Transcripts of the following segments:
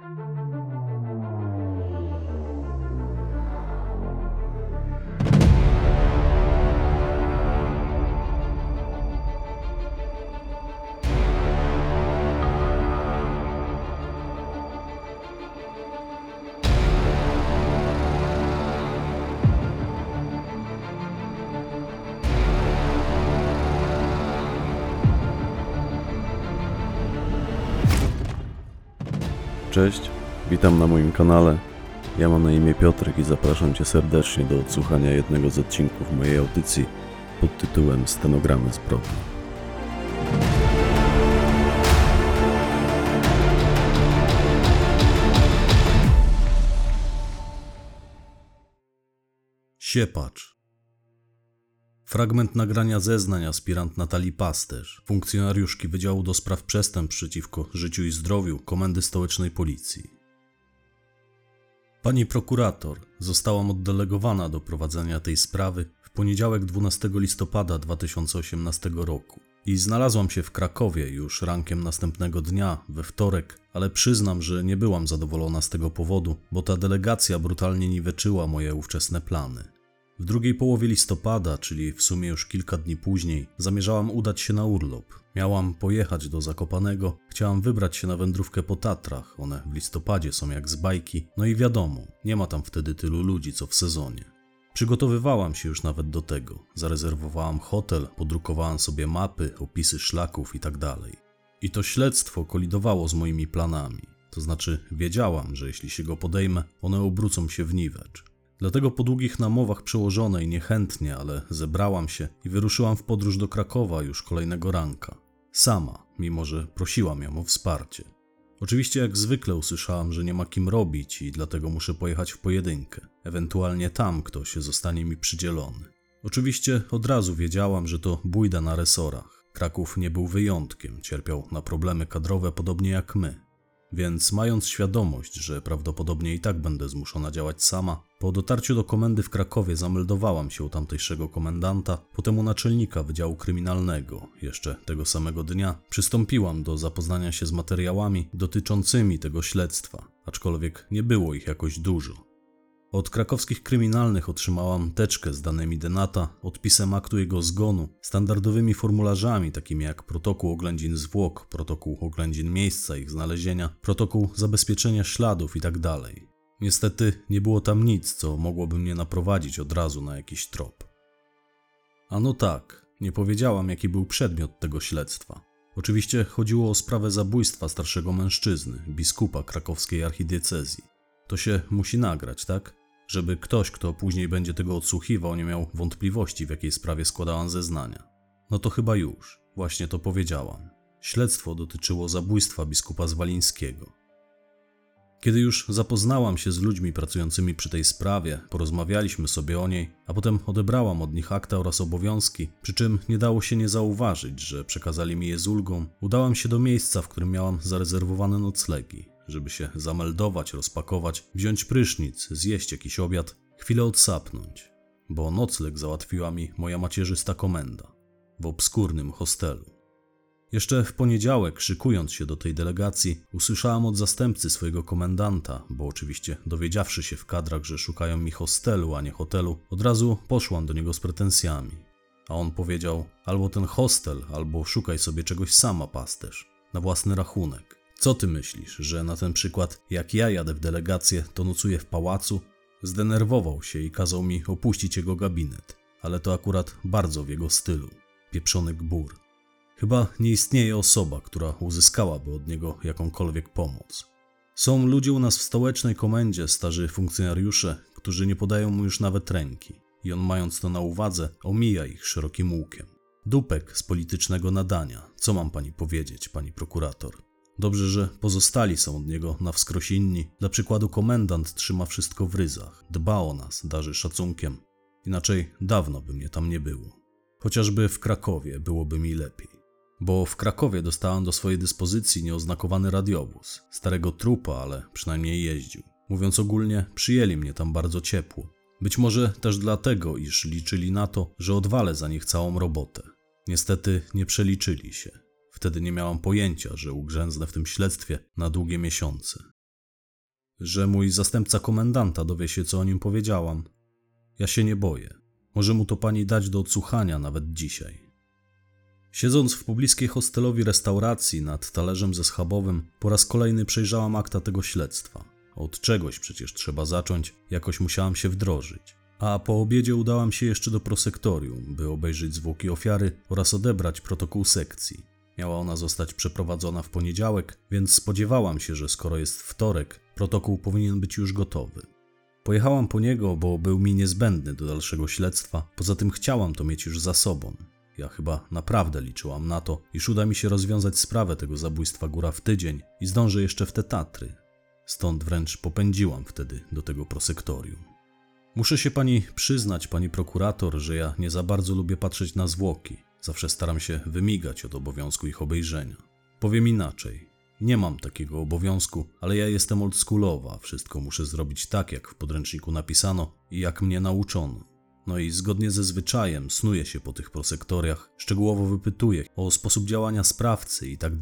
Bye. Cześć, witam na moim kanale. Ja mam na imię Piotrek i zapraszam Cię serdecznie do odsłuchania jednego z odcinków mojej audycji pod tytułem Stenogramy zbrodni. Siepacz. Fragment nagrania zeznań aspirant Natalii Pasterz, funkcjonariuszki Wydziału do Spraw Przestępstw przeciwko Życiu i Zdrowiu Komendy Stołecznej Policji. Pani prokurator, zostałam oddelegowana do prowadzenia tej sprawy w poniedziałek 12 listopada 2018 roku i znalazłam się w Krakowie już rankiem następnego dnia, we wtorek, ale przyznam, że nie byłam zadowolona z tego powodu, bo ta delegacja brutalnie niweczyła moje ówczesne plany. W drugiej połowie listopada, czyli w sumie już kilka dni później, zamierzałam udać się na urlop. Miałam pojechać do Zakopanego, chciałam wybrać się na wędrówkę po Tatrach, one w listopadzie są jak z bajki, no i wiadomo, nie ma tam wtedy tylu ludzi co w sezonie. Przygotowywałam się już nawet do tego. Zarezerwowałam hotel, podrukowałam sobie mapy, opisy szlaków itd. I to śledztwo kolidowało z moimi planami. To znaczy, wiedziałam, że jeśli się go podejmę, one obrócą się w niwecz. Dlatego po długich namowach przełożonej niechętnie, ale zebrałam się i wyruszyłam w podróż do Krakowa już kolejnego ranka. Sama, mimo że prosiłam ją o wsparcie. Oczywiście jak zwykle usłyszałam, że nie ma kim robić i dlatego muszę pojechać w pojedynkę. Ewentualnie tam ktoś zostanie mi przydzielony. Oczywiście od razu wiedziałam, że to bójda na resorach. Kraków nie był wyjątkiem, cierpiał na problemy kadrowe podobnie jak my. Więc mając świadomość, że prawdopodobnie i tak będę zmuszona działać sama, po dotarciu do komendy w Krakowie zameldowałam się u tamtejszego komendanta, potem u naczelnika Wydziału Kryminalnego. Jeszcze tego samego dnia przystąpiłam do zapoznania się z materiałami dotyczącymi tego śledztwa, aczkolwiek nie było ich jakoś dużo. Od krakowskich kryminalnych otrzymałam teczkę z danymi Denata, odpisem aktu jego zgonu, standardowymi formularzami takimi jak protokół oględzin zwłok, protokół oględzin miejsca ich znalezienia, protokół zabezpieczenia śladów itd. Niestety nie było tam nic, co mogłoby mnie naprowadzić od razu na jakiś trop. A no tak, nie powiedziałam jaki był przedmiot tego śledztwa. Oczywiście chodziło o sprawę zabójstwa starszego mężczyzny, biskupa krakowskiej archidiecezji. To się musi nagrać, tak? żeby ktoś, kto później będzie tego odsłuchiwał, nie miał wątpliwości, w jakiej sprawie składałam zeznania. No to chyba już, właśnie to powiedziałam. Śledztwo dotyczyło zabójstwa biskupa Zwalińskiego. Kiedy już zapoznałam się z ludźmi pracującymi przy tej sprawie, porozmawialiśmy sobie o niej, a potem odebrałam od nich akta oraz obowiązki, przy czym nie dało się nie zauważyć, że przekazali mi je z ulgą, udałam się do miejsca, w którym miałam zarezerwowane noclegi żeby się zameldować, rozpakować, wziąć prysznic, zjeść jakiś obiad, chwilę odsapnąć, bo nocleg załatwiła mi moja macierzysta komenda w obskurnym hostelu. Jeszcze w poniedziałek, szykując się do tej delegacji, usłyszałam od zastępcy swojego komendanta, bo oczywiście dowiedziawszy się w kadrach, że szukają mi hostelu, a nie hotelu, od razu poszłam do niego z pretensjami. A on powiedział: albo ten hostel, albo szukaj sobie czegoś sama, pasterz, na własny rachunek. Co ty myślisz, że na ten przykład, jak ja jadę w delegację, to nocuję w pałacu? Zdenerwował się i kazał mi opuścić jego gabinet, ale to akurat bardzo w jego stylu. Pieprzony gbur. Chyba nie istnieje osoba, która uzyskałaby od niego jakąkolwiek pomoc. Są ludzie u nas w stołecznej komendzie, starzy funkcjonariusze, którzy nie podają mu już nawet ręki. I on, mając to na uwadze, omija ich szerokim łukiem. Dupek z politycznego nadania. Co mam pani powiedzieć, pani prokurator? Dobrze, że pozostali są od niego na wskroś inni. Dla przykładu komendant trzyma wszystko w ryzach, dba o nas, darzy szacunkiem. Inaczej dawno by mnie tam nie było. Chociażby w Krakowie byłoby mi lepiej. Bo w Krakowie dostałem do swojej dyspozycji nieoznakowany radiowóz. Starego trupa, ale przynajmniej jeździł. Mówiąc ogólnie, przyjęli mnie tam bardzo ciepło. Być może też dlatego, iż liczyli na to, że odwalę za nich całą robotę. Niestety nie przeliczyli się. Wtedy nie miałam pojęcia, że ugrzęznę w tym śledztwie na długie miesiące. że mój zastępca komendanta dowie się, co o nim powiedziałam. Ja się nie boję. Może mu to pani dać do odsłuchania nawet dzisiaj. Siedząc w pobliskiej hostelowi restauracji nad talerzem ze schabowym, po raz kolejny przejrzałam akta tego śledztwa. Od czegoś przecież trzeba zacząć, jakoś musiałam się wdrożyć. A po obiedzie udałam się jeszcze do prosektorium, by obejrzeć zwłoki ofiary oraz odebrać protokół sekcji. Miała ona zostać przeprowadzona w poniedziałek, więc spodziewałam się, że skoro jest wtorek, protokół powinien być już gotowy. Pojechałam po niego, bo był mi niezbędny do dalszego śledztwa, poza tym chciałam to mieć już za sobą. Ja chyba naprawdę liczyłam na to, iż uda mi się rozwiązać sprawę tego zabójstwa góra w tydzień i zdążę jeszcze w te Tatry. Stąd wręcz popędziłam wtedy do tego prosektorium. Muszę się pani przyznać, pani prokurator, że ja nie za bardzo lubię patrzeć na zwłoki. Zawsze staram się wymigać od obowiązku ich obejrzenia. Powiem inaczej. Nie mam takiego obowiązku, ale ja jestem oldschoolowa. Wszystko muszę zrobić tak, jak w podręczniku napisano i jak mnie nauczono. No i zgodnie ze zwyczajem snuję się po tych prosektoriach, szczegółowo wypytuję o sposób działania sprawcy i tak.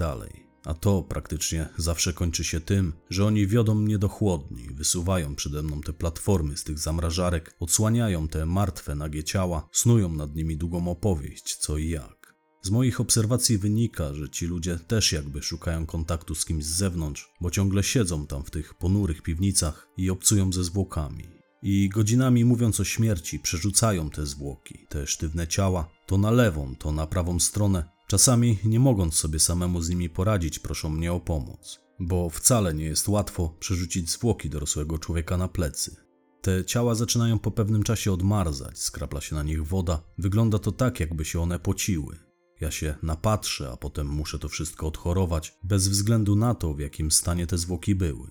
A to praktycznie zawsze kończy się tym, że oni wiodą mnie do chłodni, wysuwają przede mną te platformy z tych zamrażarek, odsłaniają te martwe, nagie ciała, snują nad nimi długą opowieść, co i jak. Z moich obserwacji wynika, że ci ludzie też jakby szukają kontaktu z kimś z zewnątrz, bo ciągle siedzą tam w tych ponurych piwnicach i obcują ze zwłokami. I godzinami mówiąc o śmierci, przerzucają te zwłoki, te sztywne ciała, to na lewą, to na prawą stronę, Czasami, nie mogąc sobie samemu z nimi poradzić, proszą mnie o pomoc, bo wcale nie jest łatwo przerzucić zwłoki dorosłego człowieka na plecy. Te ciała zaczynają po pewnym czasie odmarzać, skrapla się na nich woda, wygląda to tak, jakby się one pociły. Ja się napatrzę, a potem muszę to wszystko odchorować, bez względu na to, w jakim stanie te zwłoki były.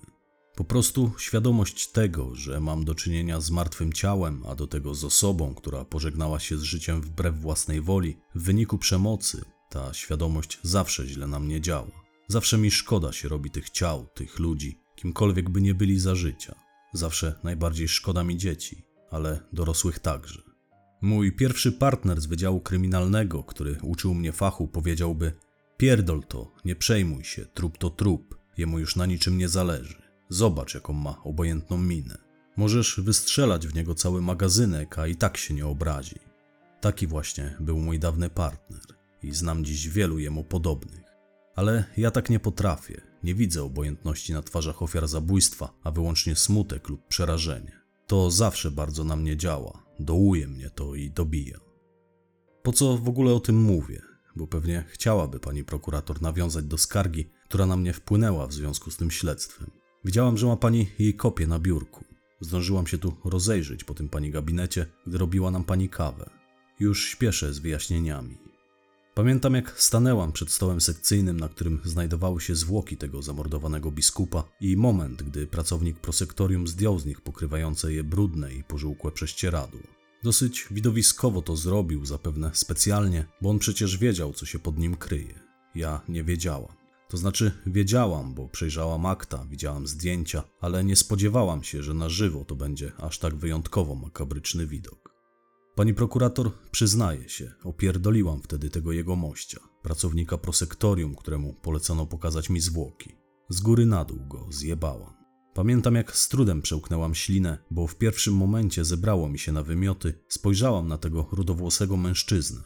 Po prostu świadomość tego, że mam do czynienia z martwym ciałem, a do tego z osobą, która pożegnała się z życiem wbrew własnej woli, w wyniku przemocy, ta świadomość zawsze źle na mnie działa. Zawsze mi szkoda się robi tych ciał, tych ludzi, kimkolwiek by nie byli za życia. Zawsze najbardziej szkoda mi dzieci, ale dorosłych także. Mój pierwszy partner z Wydziału Kryminalnego, który uczył mnie fachu, powiedziałby: Pierdol to, nie przejmuj się, trup to trup, jemu już na niczym nie zależy. Zobacz, jaką ma obojętną minę. Możesz wystrzelać w niego cały magazynek, a i tak się nie obrazi. Taki właśnie był mój dawny partner i znam dziś wielu jemu podobnych. Ale ja tak nie potrafię. Nie widzę obojętności na twarzach ofiar zabójstwa, a wyłącznie smutek lub przerażenie. To zawsze bardzo na mnie działa. Dołuje mnie to i dobija. Po co w ogóle o tym mówię? Bo pewnie chciałaby pani prokurator nawiązać do skargi, która na mnie wpłynęła w związku z tym śledztwem. Widziałam, że ma pani jej kopię na biurku. Zdążyłam się tu rozejrzeć po tym pani gabinecie, gdy robiła nam pani kawę. Już śpieszę z wyjaśnieniami. Pamiętam, jak stanęłam przed stołem sekcyjnym, na którym znajdowały się zwłoki tego zamordowanego biskupa, i moment, gdy pracownik prosektorium zdjął z nich pokrywające je brudne i pożółkłe prześcieradło. Dosyć widowiskowo to zrobił, zapewne specjalnie, bo on przecież wiedział, co się pod nim kryje. Ja nie wiedziałam. To znaczy, wiedziałam, bo przejrzałam akta, widziałam zdjęcia, ale nie spodziewałam się, że na żywo to będzie aż tak wyjątkowo makabryczny widok. Pani prokurator przyznaje się, opierdoliłam wtedy tego jego mościa, pracownika prosektorium, któremu polecono pokazać mi zwłoki. Z góry na dół go zjebałam. Pamiętam, jak z trudem przełknęłam ślinę, bo w pierwszym momencie zebrało mi się na wymioty, spojrzałam na tego rudowłosego mężczyznę.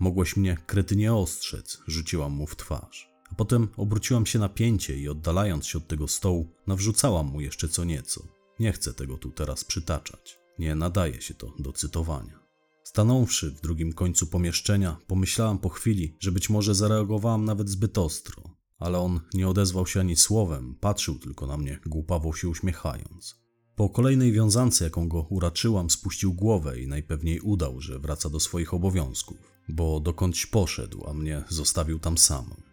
Mogłeś mnie kretynie ostrzec, rzuciłam mu w twarz. A potem obróciłam się na pięcie i oddalając się od tego stołu, nawrzucałam mu jeszcze co nieco. Nie chcę tego tu teraz przytaczać. Nie nadaje się to do cytowania. Stanąwszy w drugim końcu pomieszczenia, pomyślałam po chwili, że być może zareagowałam nawet zbyt ostro, ale on nie odezwał się ani słowem, patrzył tylko na mnie, głupawo się uśmiechając. Po kolejnej wiązance, jaką go uraczyłam, spuścił głowę i najpewniej udał, że wraca do swoich obowiązków, bo dokądś poszedł, a mnie zostawił tam samą.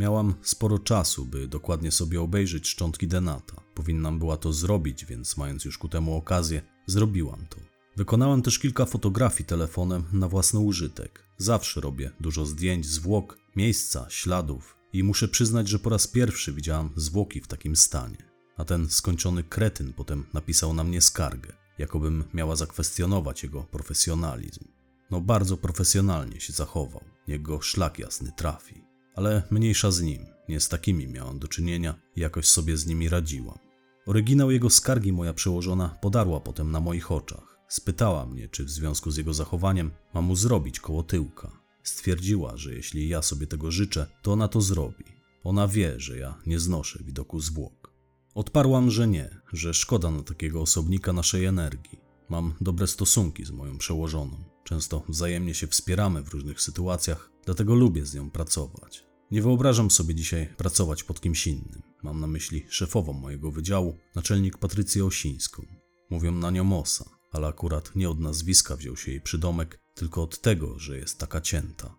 Miałam sporo czasu, by dokładnie sobie obejrzeć szczątki Denata. Powinnam była to zrobić, więc mając już ku temu okazję, zrobiłam to. Wykonałem też kilka fotografii telefonem na własny użytek. Zawsze robię dużo zdjęć, zwłok, miejsca, śladów i muszę przyznać, że po raz pierwszy widziałam zwłoki w takim stanie. A ten skończony kretyn potem napisał na mnie skargę, jakobym miała zakwestionować jego profesjonalizm. No bardzo profesjonalnie się zachował, niech go szlak jasny trafi. Ale mniejsza z nim, nie z takimi miałam do czynienia i jakoś sobie z nimi radziłam. Oryginał jego skargi moja przełożona podarła potem na moich oczach. Spytała mnie, czy w związku z jego zachowaniem mam mu zrobić koło tyłka. Stwierdziła, że jeśli ja sobie tego życzę, to ona to zrobi. Ona wie, że ja nie znoszę widoku zwłok. Odparłam, że nie, że szkoda na takiego osobnika naszej energii. Mam dobre stosunki z moją przełożoną. Często wzajemnie się wspieramy w różnych sytuacjach, dlatego lubię z nią pracować. Nie wyobrażam sobie dzisiaj pracować pod kimś innym. Mam na myśli szefową mojego wydziału, naczelnik Patrycję Osińską. Mówią na nią Osa, ale akurat nie od nazwiska wziął się jej przydomek, tylko od tego, że jest taka cięta.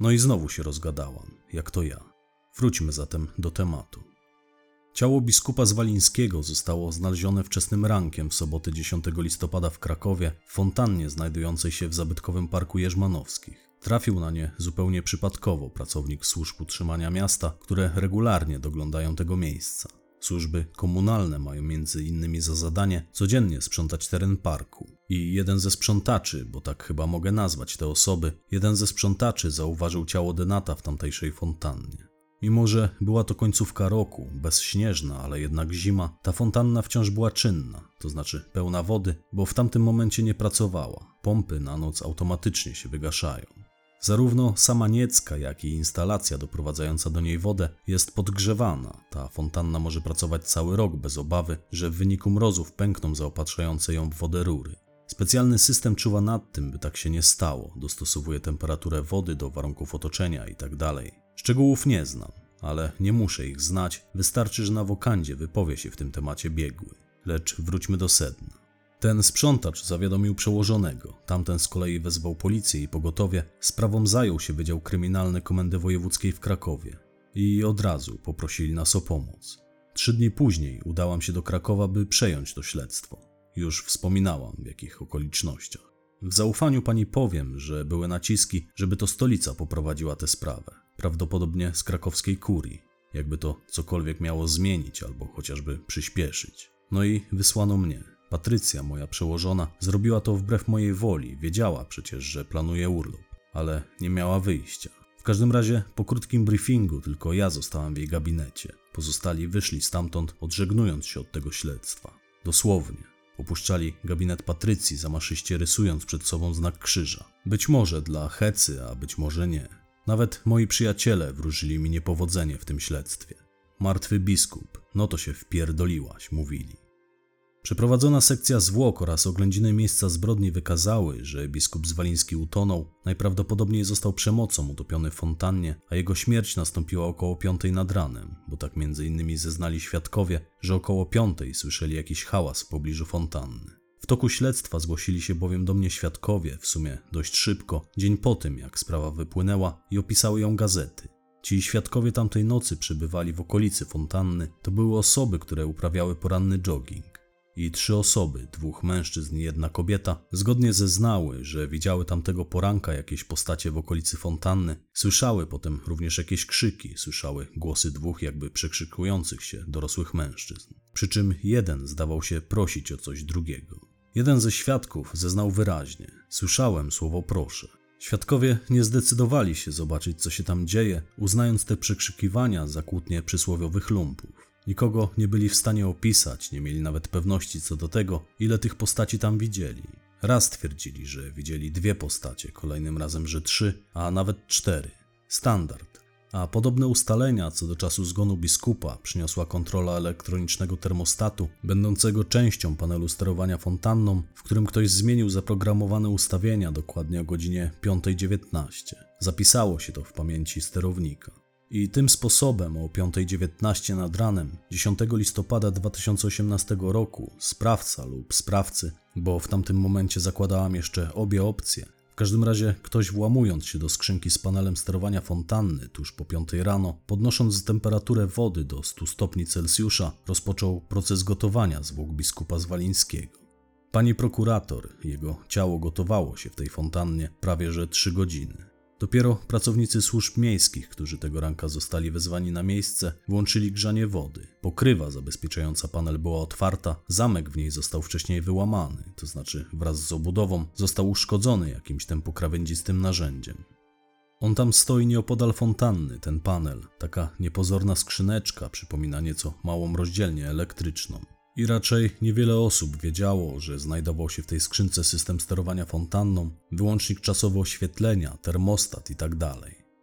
No i znowu się rozgadałam, jak to ja. Wróćmy zatem do tematu. Ciało biskupa Zwalińskiego zostało znalezione wczesnym rankiem w sobotę 10 listopada w Krakowie, w fontannie znajdującej się w zabytkowym parku Jerzmanowskich. Trafił na nie zupełnie przypadkowo pracownik służb utrzymania miasta, które regularnie doglądają tego miejsca. Służby komunalne mają między innymi za zadanie codziennie sprzątać teren parku. I jeden ze sprzątaczy, bo tak chyba mogę nazwać te osoby, jeden ze sprzątaczy zauważył ciało denata w tamtejszej fontannie. Mimo, że była to końcówka roku, bezśnieżna, ale jednak zima, ta fontanna wciąż była czynna, to znaczy pełna wody, bo w tamtym momencie nie pracowała. Pompy na noc automatycznie się wygaszają. Zarówno sama niecka, jak i instalacja doprowadzająca do niej wodę jest podgrzewana. Ta fontanna może pracować cały rok bez obawy, że w wyniku mrozów pękną zaopatrzające ją w wodę rury. Specjalny system czuwa nad tym, by tak się nie stało, dostosowuje temperaturę wody do warunków otoczenia itd. Szczegółów nie znam, ale nie muszę ich znać, wystarczy, że na wokandzie wypowie się w tym temacie biegły. Lecz wróćmy do sedna. Ten sprzątacz zawiadomił przełożonego, tamten z kolei wezwał policję i pogotowie, sprawą zajął się Wydział Kryminalny Komendy Wojewódzkiej w Krakowie i od razu poprosili nas o pomoc. Trzy dni później udałam się do Krakowa, by przejąć to śledztwo. Już wspominałam w jakich okolicznościach. W zaufaniu pani powiem, że były naciski, żeby to stolica poprowadziła tę sprawę, prawdopodobnie z krakowskiej kurii, jakby to cokolwiek miało zmienić albo chociażby przyspieszyć. No i wysłano mnie. Patrycja, moja przełożona, zrobiła to wbrew mojej woli, wiedziała przecież, że planuje urlop, ale nie miała wyjścia. W każdym razie po krótkim briefingu tylko ja zostałam w jej gabinecie. Pozostali wyszli stamtąd, odżegnując się od tego śledztwa. Dosłownie. Opuszczali gabinet Patrycji, zamaszyście rysując przed sobą znak krzyża. Być może dla hecy, a być może nie. Nawet moi przyjaciele wróżyli mi niepowodzenie w tym śledztwie. Martwy biskup, no to się wpierdoliłaś, mówili. Przeprowadzona sekcja zwłok oraz oględziny miejsca zbrodni wykazały, że biskup Zwaliński utonął, najprawdopodobniej został przemocą utopiony w fontannie, a jego śmierć nastąpiła około piątej nad ranem, bo tak między innymi zeznali świadkowie, że około piątej słyszeli jakiś hałas w pobliżu fontanny. W toku śledztwa zgłosili się bowiem do mnie świadkowie, w sumie dość szybko, dzień po tym jak sprawa wypłynęła i opisały ją gazety. Ci świadkowie tamtej nocy przebywali w okolicy fontanny, to były osoby, które uprawiały poranny jogging i trzy osoby, dwóch mężczyzn i jedna kobieta, zgodnie zeznały, że widziały tamtego poranka jakieś postacie w okolicy fontanny, słyszały potem również jakieś krzyki, słyszały głosy dwóch jakby przekrzykujących się dorosłych mężczyzn. Przy czym jeden zdawał się prosić o coś drugiego. Jeden ze świadków zeznał wyraźnie: Słyszałem słowo proszę. Świadkowie nie zdecydowali się zobaczyć, co się tam dzieje, uznając te przekrzykiwania za kłótnie przysłowiowych lumpów. Nikogo nie byli w stanie opisać, nie mieli nawet pewności co do tego, ile tych postaci tam widzieli. Raz twierdzili, że widzieli dwie postacie, kolejnym razem, że trzy, a nawet cztery. Standard. A podobne ustalenia co do czasu zgonu biskupa przyniosła kontrola elektronicznego termostatu, będącego częścią panelu sterowania fontanną, w którym ktoś zmienił zaprogramowane ustawienia dokładnie o godzinie 5.19. Zapisało się to w pamięci sterownika. I tym sposobem o 5.19 nad ranem 10 listopada 2018 roku sprawca lub sprawcy, bo w tamtym momencie zakładałam jeszcze obie opcje, w każdym razie ktoś włamując się do skrzynki z panelem sterowania fontanny tuż po 5 rano, podnosząc temperaturę wody do 100 stopni Celsjusza, rozpoczął proces gotowania zwłok biskupa Zwalińskiego. Pani prokurator, jego ciało gotowało się w tej fontannie prawie że 3 godziny. Dopiero pracownicy służb miejskich, którzy tego ranka zostali wezwani na miejsce, włączyli grzanie wody. Pokrywa zabezpieczająca panel była otwarta, zamek w niej został wcześniej wyłamany, to znaczy wraz z obudową został uszkodzony jakimś tym pokrawędzistym narzędziem. On tam stoi nieopodal fontanny, ten panel, taka niepozorna skrzyneczka, przypomina nieco małą rozdzielnię elektryczną. I raczej niewiele osób wiedziało, że znajdował się w tej skrzynce system sterowania fontanną, wyłącznik czasowy oświetlenia, termostat itd.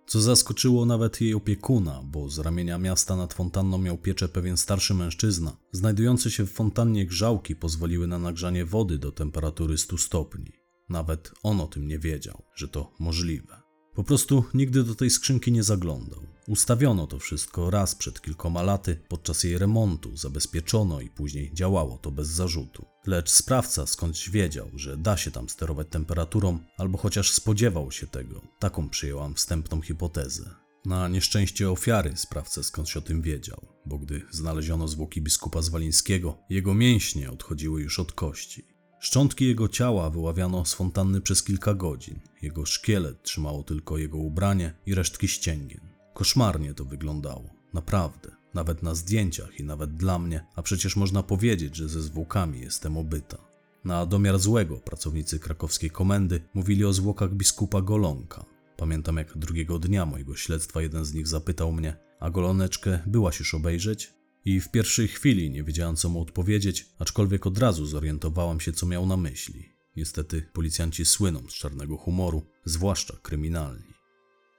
Co zaskoczyło nawet jej opiekuna, bo z ramienia miasta nad fontanną miał pieczę pewien starszy mężczyzna. Znajdujące się w fontannie grzałki pozwoliły na nagrzanie wody do temperatury 100 stopni. Nawet on o tym nie wiedział, że to możliwe. Po prostu nigdy do tej skrzynki nie zaglądał. Ustawiono to wszystko raz przed kilkoma laty, podczas jej remontu, zabezpieczono i później działało to bez zarzutu. Lecz sprawca skądś wiedział, że da się tam sterować temperaturą, albo chociaż spodziewał się tego. Taką przyjęłam wstępną hipotezę. Na nieszczęście ofiary sprawca skądś o tym wiedział, bo gdy znaleziono zwłoki biskupa Zwalińskiego, jego mięśnie odchodziły już od kości. Szczątki jego ciała wyławiano z fontanny przez kilka godzin. Jego szkielet trzymało tylko jego ubranie i resztki ścięgien. Koszmarnie to wyglądało, naprawdę. Nawet na zdjęciach i nawet dla mnie, a przecież można powiedzieć, że ze zwłokami jestem obyta. Na domiar złego pracownicy krakowskiej komendy mówili o zwłokach biskupa Golonka. Pamiętam jak drugiego dnia mojego śledztwa jeden z nich zapytał mnie, a goloneczkę byłaś już obejrzeć? I w pierwszej chwili nie wiedziałam co mu odpowiedzieć, aczkolwiek od razu zorientowałam się co miał na myśli. Niestety policjanci słyną z czarnego humoru, zwłaszcza kryminalni.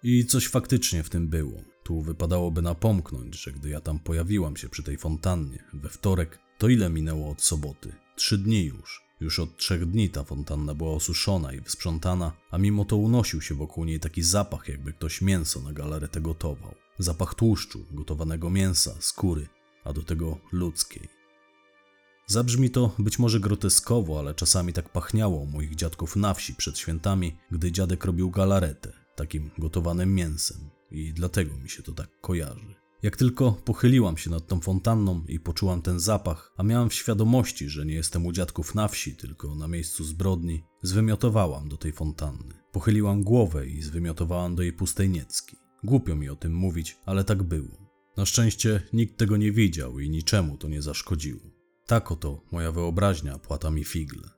I coś faktycznie w tym było. Tu wypadałoby napomknąć, że gdy ja tam pojawiłam się przy tej fontannie we wtorek, to ile minęło od soboty? Trzy dni już. Już od trzech dni ta fontanna była osuszona i wysprzątana, a mimo to unosił się wokół niej taki zapach, jakby ktoś mięso na galaretę gotował. Zapach tłuszczu, gotowanego mięsa, skóry, a do tego ludzkiej. Zabrzmi to być może groteskowo, ale czasami tak pachniało u moich dziadków na wsi przed świętami, gdy dziadek robił galaretę, takim gotowanym mięsem. I dlatego mi się to tak kojarzy. Jak tylko pochyliłam się nad tą fontanną i poczułam ten zapach, a miałam w świadomości, że nie jestem u dziadków na wsi, tylko na miejscu zbrodni, zwymiotowałam do tej fontanny. Pochyliłam głowę i zwymiotowałam do jej pustej niecki. Głupio mi o tym mówić, ale tak było. Na szczęście nikt tego nie widział i niczemu to nie zaszkodziło. Tak oto moja wyobraźnia płata mi figle.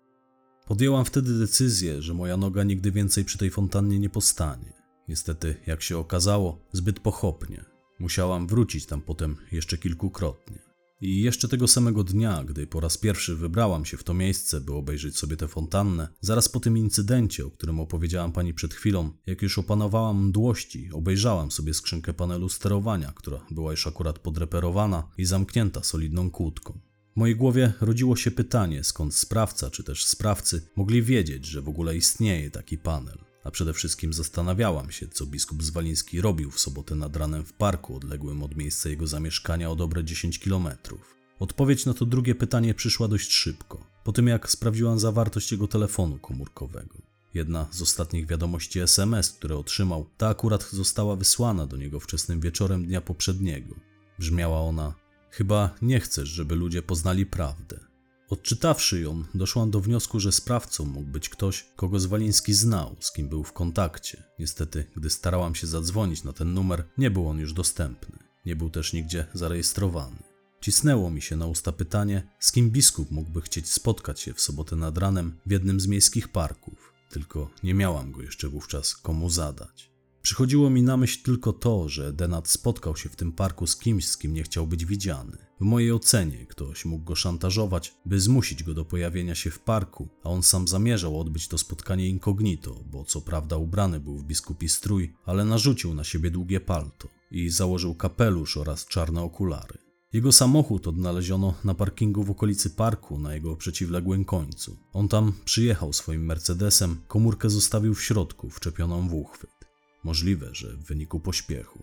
Podjęłam wtedy decyzję, że moja noga nigdy więcej przy tej fontannie nie postanie. Niestety, jak się okazało, zbyt pochopnie. Musiałam wrócić tam potem jeszcze kilkukrotnie. I jeszcze tego samego dnia, gdy po raz pierwszy wybrałam się w to miejsce, by obejrzeć sobie tę fontannę, zaraz po tym incydencie, o którym opowiedziałam pani przed chwilą, jak już opanowałam mdłości, obejrzałam sobie skrzynkę panelu sterowania, która była już akurat podreperowana i zamknięta solidną kłódką. W mojej głowie rodziło się pytanie, skąd sprawca czy też sprawcy mogli wiedzieć, że w ogóle istnieje taki panel. A przede wszystkim zastanawiałam się, co biskup Zwaliński robił w sobotę nad ranem w parku odległym od miejsca jego zamieszkania o dobre 10 kilometrów. Odpowiedź na to drugie pytanie przyszła dość szybko, po tym jak sprawdziłam zawartość jego telefonu komórkowego. Jedna z ostatnich wiadomości SMS, które otrzymał, ta akurat została wysłana do niego wczesnym wieczorem dnia poprzedniego. Brzmiała ona: Chyba nie chcesz, żeby ludzie poznali prawdę. Odczytawszy ją, doszłam do wniosku, że sprawcą mógł być ktoś, kogo Zwaliński znał, z kim był w kontakcie. Niestety, gdy starałam się zadzwonić na ten numer, nie był on już dostępny. Nie był też nigdzie zarejestrowany. Cisnęło mi się na usta pytanie, z kim biskup mógłby chcieć spotkać się w sobotę nad ranem w jednym z miejskich parków, tylko nie miałam go jeszcze wówczas komu zadać. Przychodziło mi na myśl tylko to, że Denat spotkał się w tym parku z kimś, z kim nie chciał być widziany. W mojej ocenie ktoś mógł go szantażować, by zmusić go do pojawienia się w parku, a on sam zamierzał odbyć to spotkanie incognito, bo co prawda ubrany był w biskupi strój, ale narzucił na siebie długie palto i założył kapelusz oraz czarne okulary. Jego samochód odnaleziono na parkingu w okolicy parku na jego przeciwległym końcu. On tam przyjechał swoim Mercedesem, komórkę zostawił w środku, wczepioną w uchwyt. Możliwe, że w wyniku pośpiechu.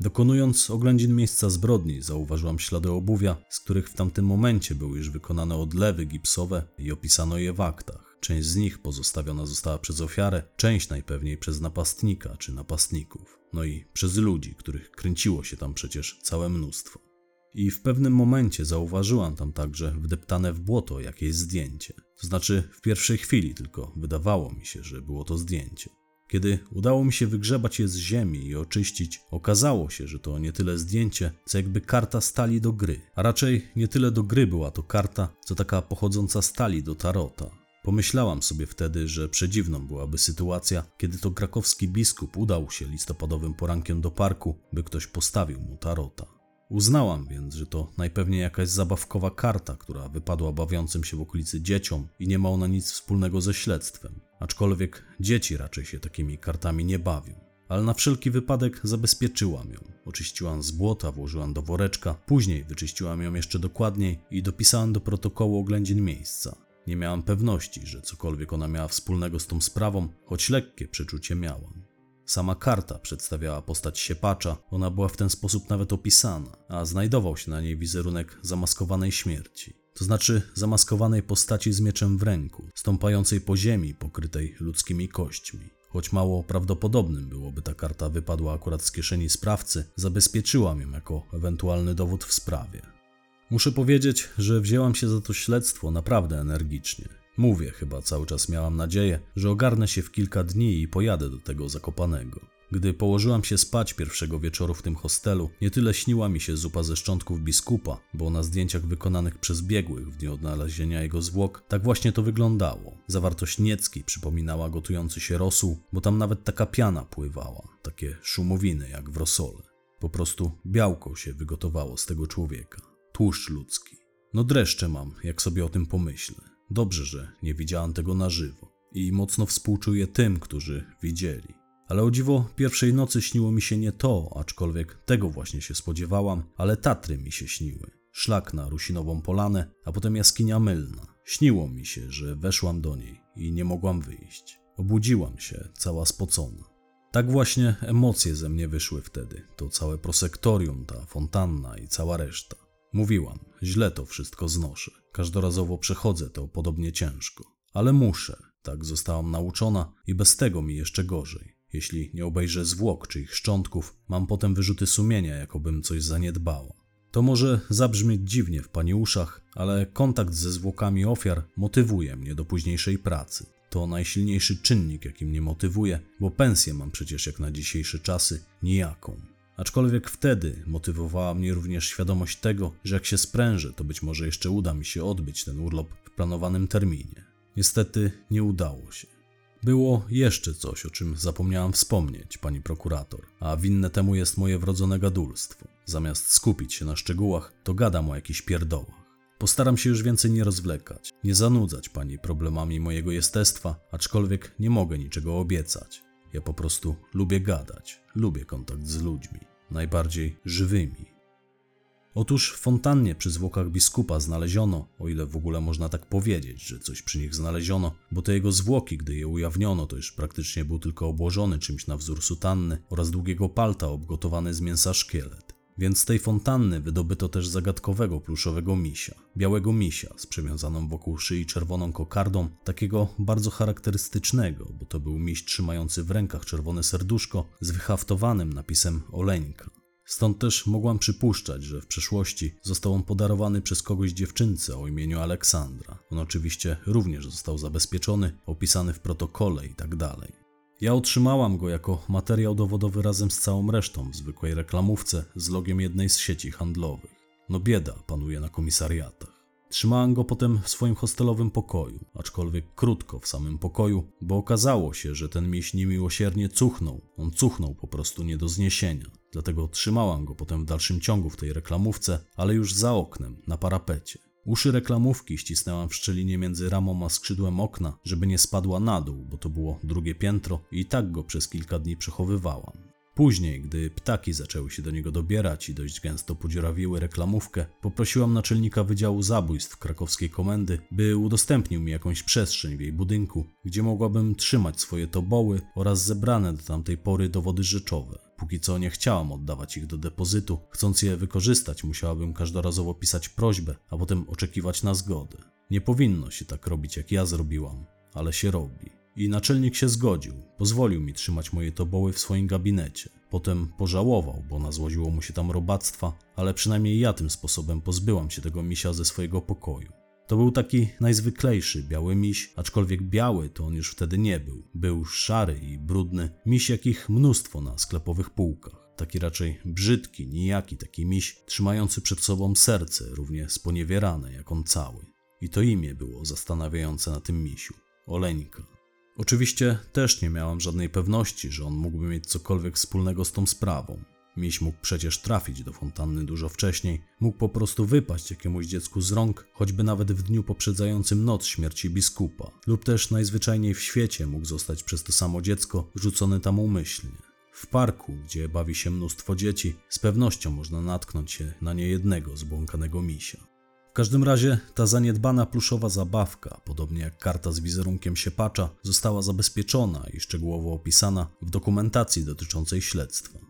Dokonując oględzin miejsca zbrodni, zauważyłam ślady obuwia, z których w tamtym momencie były już wykonane odlewy gipsowe i opisano je w aktach. Część z nich pozostawiona została przez ofiarę, część najpewniej przez napastnika czy napastników, no i przez ludzi, których kręciło się tam przecież całe mnóstwo. I w pewnym momencie zauważyłam tam także wdeptane w błoto jakieś zdjęcie. To znaczy, w pierwszej chwili tylko wydawało mi się, że było to zdjęcie. Kiedy udało mi się wygrzebać je z ziemi i oczyścić, okazało się, że to nie tyle zdjęcie, co jakby karta stali do gry. A raczej nie tyle do gry była to karta, co taka pochodząca stali do tarota. Pomyślałam sobie wtedy, że przedziwną byłaby sytuacja, kiedy to krakowski biskup udał się listopadowym porankiem do parku, by ktoś postawił mu tarota. Uznałam więc, że to najpewniej jakaś zabawkowa karta, która wypadła bawiącym się w okolicy dzieciom i nie ma ona nic wspólnego ze śledztwem. Aczkolwiek dzieci raczej się takimi kartami nie bawią. Ale na wszelki wypadek zabezpieczyłam ją. Oczyściłam z błota, włożyłam do woreczka, później wyczyściłam ją jeszcze dokładniej i dopisałam do protokołu oględzin miejsca. Nie miałam pewności, że cokolwiek ona miała wspólnego z tą sprawą, choć lekkie przeczucie miałam. Sama karta przedstawiała postać siepacza, ona była w ten sposób nawet opisana, a znajdował się na niej wizerunek zamaskowanej śmierci. To znaczy zamaskowanej postaci z mieczem w ręku, stąpającej po ziemi pokrytej ludzkimi kośćmi. Choć mało prawdopodobnym byłoby ta karta wypadła akurat z kieszeni sprawcy, zabezpieczyłam ją jako ewentualny dowód w sprawie. Muszę powiedzieć, że wzięłam się za to śledztwo naprawdę energicznie. Mówię, chyba cały czas miałam nadzieję, że ogarnę się w kilka dni i pojadę do tego zakopanego. Gdy położyłam się spać pierwszego wieczoru w tym hostelu, nie tyle śniła mi się zupa ze szczątków biskupa, bo na zdjęciach wykonanych przez biegłych w dniu odnalezienia jego zwłok tak właśnie to wyglądało. Zawartość nieckiej przypominała gotujący się rosół, bo tam nawet taka piana pływała, takie szumowiny jak w rosole. Po prostu białko się wygotowało z tego człowieka. Tłuszcz ludzki. No dreszcze mam, jak sobie o tym pomyślę. Dobrze, że nie widziałam tego na żywo. I mocno współczuję tym, którzy widzieli. Ale o dziwo, pierwszej nocy śniło mi się nie to, aczkolwiek tego właśnie się spodziewałam, ale Tatry mi się śniły. Szlak na Rusinową Polanę, a potem jaskinia mylna. Śniło mi się, że weszłam do niej i nie mogłam wyjść. Obudziłam się, cała spocona. Tak właśnie emocje ze mnie wyszły wtedy. To całe prosektorium, ta fontanna i cała reszta. Mówiłam, źle to wszystko znoszę. Każdorazowo przechodzę to podobnie ciężko. Ale muszę. Tak zostałam nauczona i bez tego mi jeszcze gorzej. Jeśli nie obejrzę zwłok czy ich szczątków, mam potem wyrzuty sumienia, jakobym coś zaniedbała. To może zabrzmieć dziwnie w pani uszach, ale kontakt ze zwłokami ofiar motywuje mnie do późniejszej pracy. To najsilniejszy czynnik, jaki mnie motywuje, bo pensję mam przecież jak na dzisiejsze czasy nijaką. Aczkolwiek wtedy motywowała mnie również świadomość tego, że jak się sprężę, to być może jeszcze uda mi się odbyć ten urlop w planowanym terminie. Niestety nie udało się. Było jeszcze coś, o czym zapomniałam wspomnieć, pani prokurator, a winne temu jest moje wrodzone gadulstwo. Zamiast skupić się na szczegółach, to gadam o jakichś pierdołach. Postaram się już więcej nie rozwlekać, nie zanudzać pani problemami mojego jestestwa, aczkolwiek nie mogę niczego obiecać. Ja po prostu lubię gadać, lubię kontakt z ludźmi, najbardziej żywymi. Otóż fontannie przy zwłokach biskupa znaleziono, o ile w ogóle można tak powiedzieć, że coś przy nich znaleziono, bo te jego zwłoki, gdy je ujawniono, to już praktycznie był tylko obłożony czymś na wzór sutanny oraz długiego palta obgotowany z mięsa szkielet. Więc z tej fontanny wydobyto też zagadkowego pluszowego misia, białego misia z przywiązaną wokół szyi czerwoną kokardą, takiego bardzo charakterystycznego, bo to był miś trzymający w rękach czerwone serduszko z wyhaftowanym napisem Oleńka. Stąd też mogłam przypuszczać, że w przeszłości został on podarowany przez kogoś dziewczynce o imieniu Aleksandra. On oczywiście również został zabezpieczony, opisany w protokole i tak dalej. Ja otrzymałam go jako materiał dowodowy razem z całą resztą w zwykłej reklamówce z logiem jednej z sieci handlowych. No bieda panuje na komisariatach. Trzymałam go potem w swoim hostelowym pokoju, aczkolwiek krótko w samym pokoju, bo okazało się, że ten miś niemiłosiernie cuchnął. On cuchnął po prostu nie do zniesienia. Dlatego trzymałam go potem w dalszym ciągu w tej reklamówce, ale już za oknem, na parapecie. Uszy reklamówki ścisnęłam w szczelinie między ramą a skrzydłem okna, żeby nie spadła na dół, bo to było drugie piętro i tak go przez kilka dni przechowywałam. Później, gdy ptaki zaczęły się do niego dobierać i dość gęsto podziurawiły reklamówkę, poprosiłam naczelnika Wydziału Zabójstw krakowskiej komendy, by udostępnił mi jakąś przestrzeń w jej budynku, gdzie mogłabym trzymać swoje toboły oraz zebrane do tamtej pory dowody rzeczowe. Póki co nie chciałam oddawać ich do depozytu, chcąc je wykorzystać, musiałabym każdorazowo pisać prośbę, a potem oczekiwać na zgodę. Nie powinno się tak robić, jak ja zrobiłam, ale się robi. I naczelnik się zgodził, pozwolił mi trzymać moje toboły w swoim gabinecie. Potem pożałował, bo nazłoziło mu się tam robactwa, ale przynajmniej ja tym sposobem pozbyłam się tego misia ze swojego pokoju. To był taki najzwyklejszy biały miś, aczkolwiek biały to on już wtedy nie był. Był szary i brudny, miś jakich mnóstwo na sklepowych półkach. Taki raczej brzydki, nijaki taki miś, trzymający przed sobą serce, równie sponiewierane jak on cały. I to imię było zastanawiające na tym misiu. Oleńka. Oczywiście też nie miałam żadnej pewności, że on mógłby mieć cokolwiek wspólnego z tą sprawą. Miś mógł przecież trafić do fontanny dużo wcześniej, mógł po prostu wypaść jakiemuś dziecku z rąk, choćby nawet w dniu poprzedzającym noc śmierci biskupa, lub też najzwyczajniej w świecie mógł zostać przez to samo dziecko rzucony tam umyślnie. W parku, gdzie bawi się mnóstwo dzieci, z pewnością można natknąć się na niejednego zbłąkanego misia. W każdym razie ta zaniedbana pluszowa zabawka, podobnie jak karta z wizerunkiem siepacza, została zabezpieczona i szczegółowo opisana w dokumentacji dotyczącej śledztwa.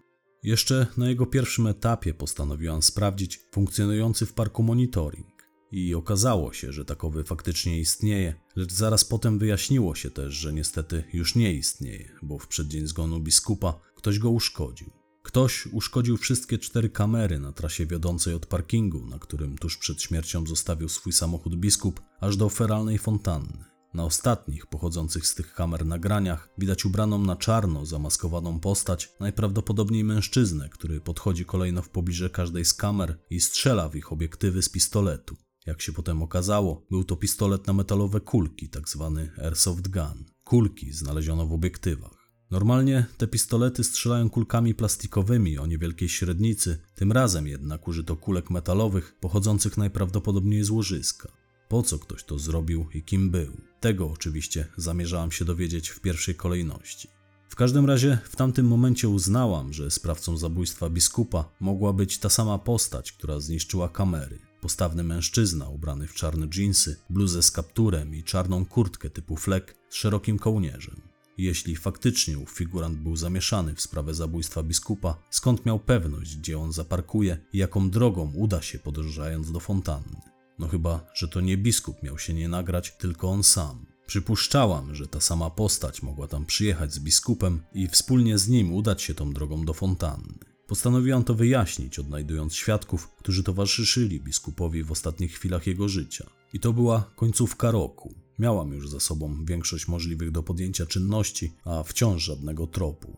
Jeszcze na jego pierwszym etapie postanowiłam sprawdzić funkcjonujący w parku monitoring. I okazało się, że takowy faktycznie istnieje, lecz zaraz potem wyjaśniło się też, że niestety już nie istnieje, bo w przeddzień zgonu biskupa ktoś go uszkodził. Ktoś uszkodził wszystkie cztery kamery na trasie wiodącej od parkingu, na którym tuż przed śmiercią zostawił swój samochód biskup, aż do feralnej fontanny. Na ostatnich, pochodzących z tych kamer nagraniach, widać ubraną na czarno, zamaskowaną postać, najprawdopodobniej mężczyznę, który podchodzi kolejno w pobliże każdej z kamer i strzela w ich obiektywy z pistoletu. Jak się potem okazało, był to pistolet na metalowe kulki, tak zwany airsoft gun. Kulki znaleziono w obiektywach. Normalnie te pistolety strzelają kulkami plastikowymi o niewielkiej średnicy, tym razem jednak użyto kulek metalowych pochodzących najprawdopodobniej z łożyska. Po co ktoś to zrobił i kim był? Tego oczywiście zamierzałam się dowiedzieć w pierwszej kolejności. W każdym razie w tamtym momencie uznałam, że sprawcą zabójstwa biskupa mogła być ta sama postać, która zniszczyła kamery. Postawny mężczyzna ubrany w czarne dżinsy, bluzę z kapturem i czarną kurtkę typu flek z szerokim kołnierzem. Jeśli faktycznie ów figurant był zamieszany w sprawę zabójstwa biskupa, skąd miał pewność, gdzie on zaparkuje i jaką drogą uda się podążając do fontanny? No chyba, że to nie biskup miał się nie nagrać, tylko on sam. Przypuszczałam, że ta sama postać mogła tam przyjechać z biskupem i wspólnie z nim udać się tą drogą do fontanny. Postanowiłam to wyjaśnić, odnajdując świadków, którzy towarzyszyli biskupowi w ostatnich chwilach jego życia. I to była końcówka roku. Miałam już za sobą większość możliwych do podjęcia czynności, a wciąż żadnego tropu.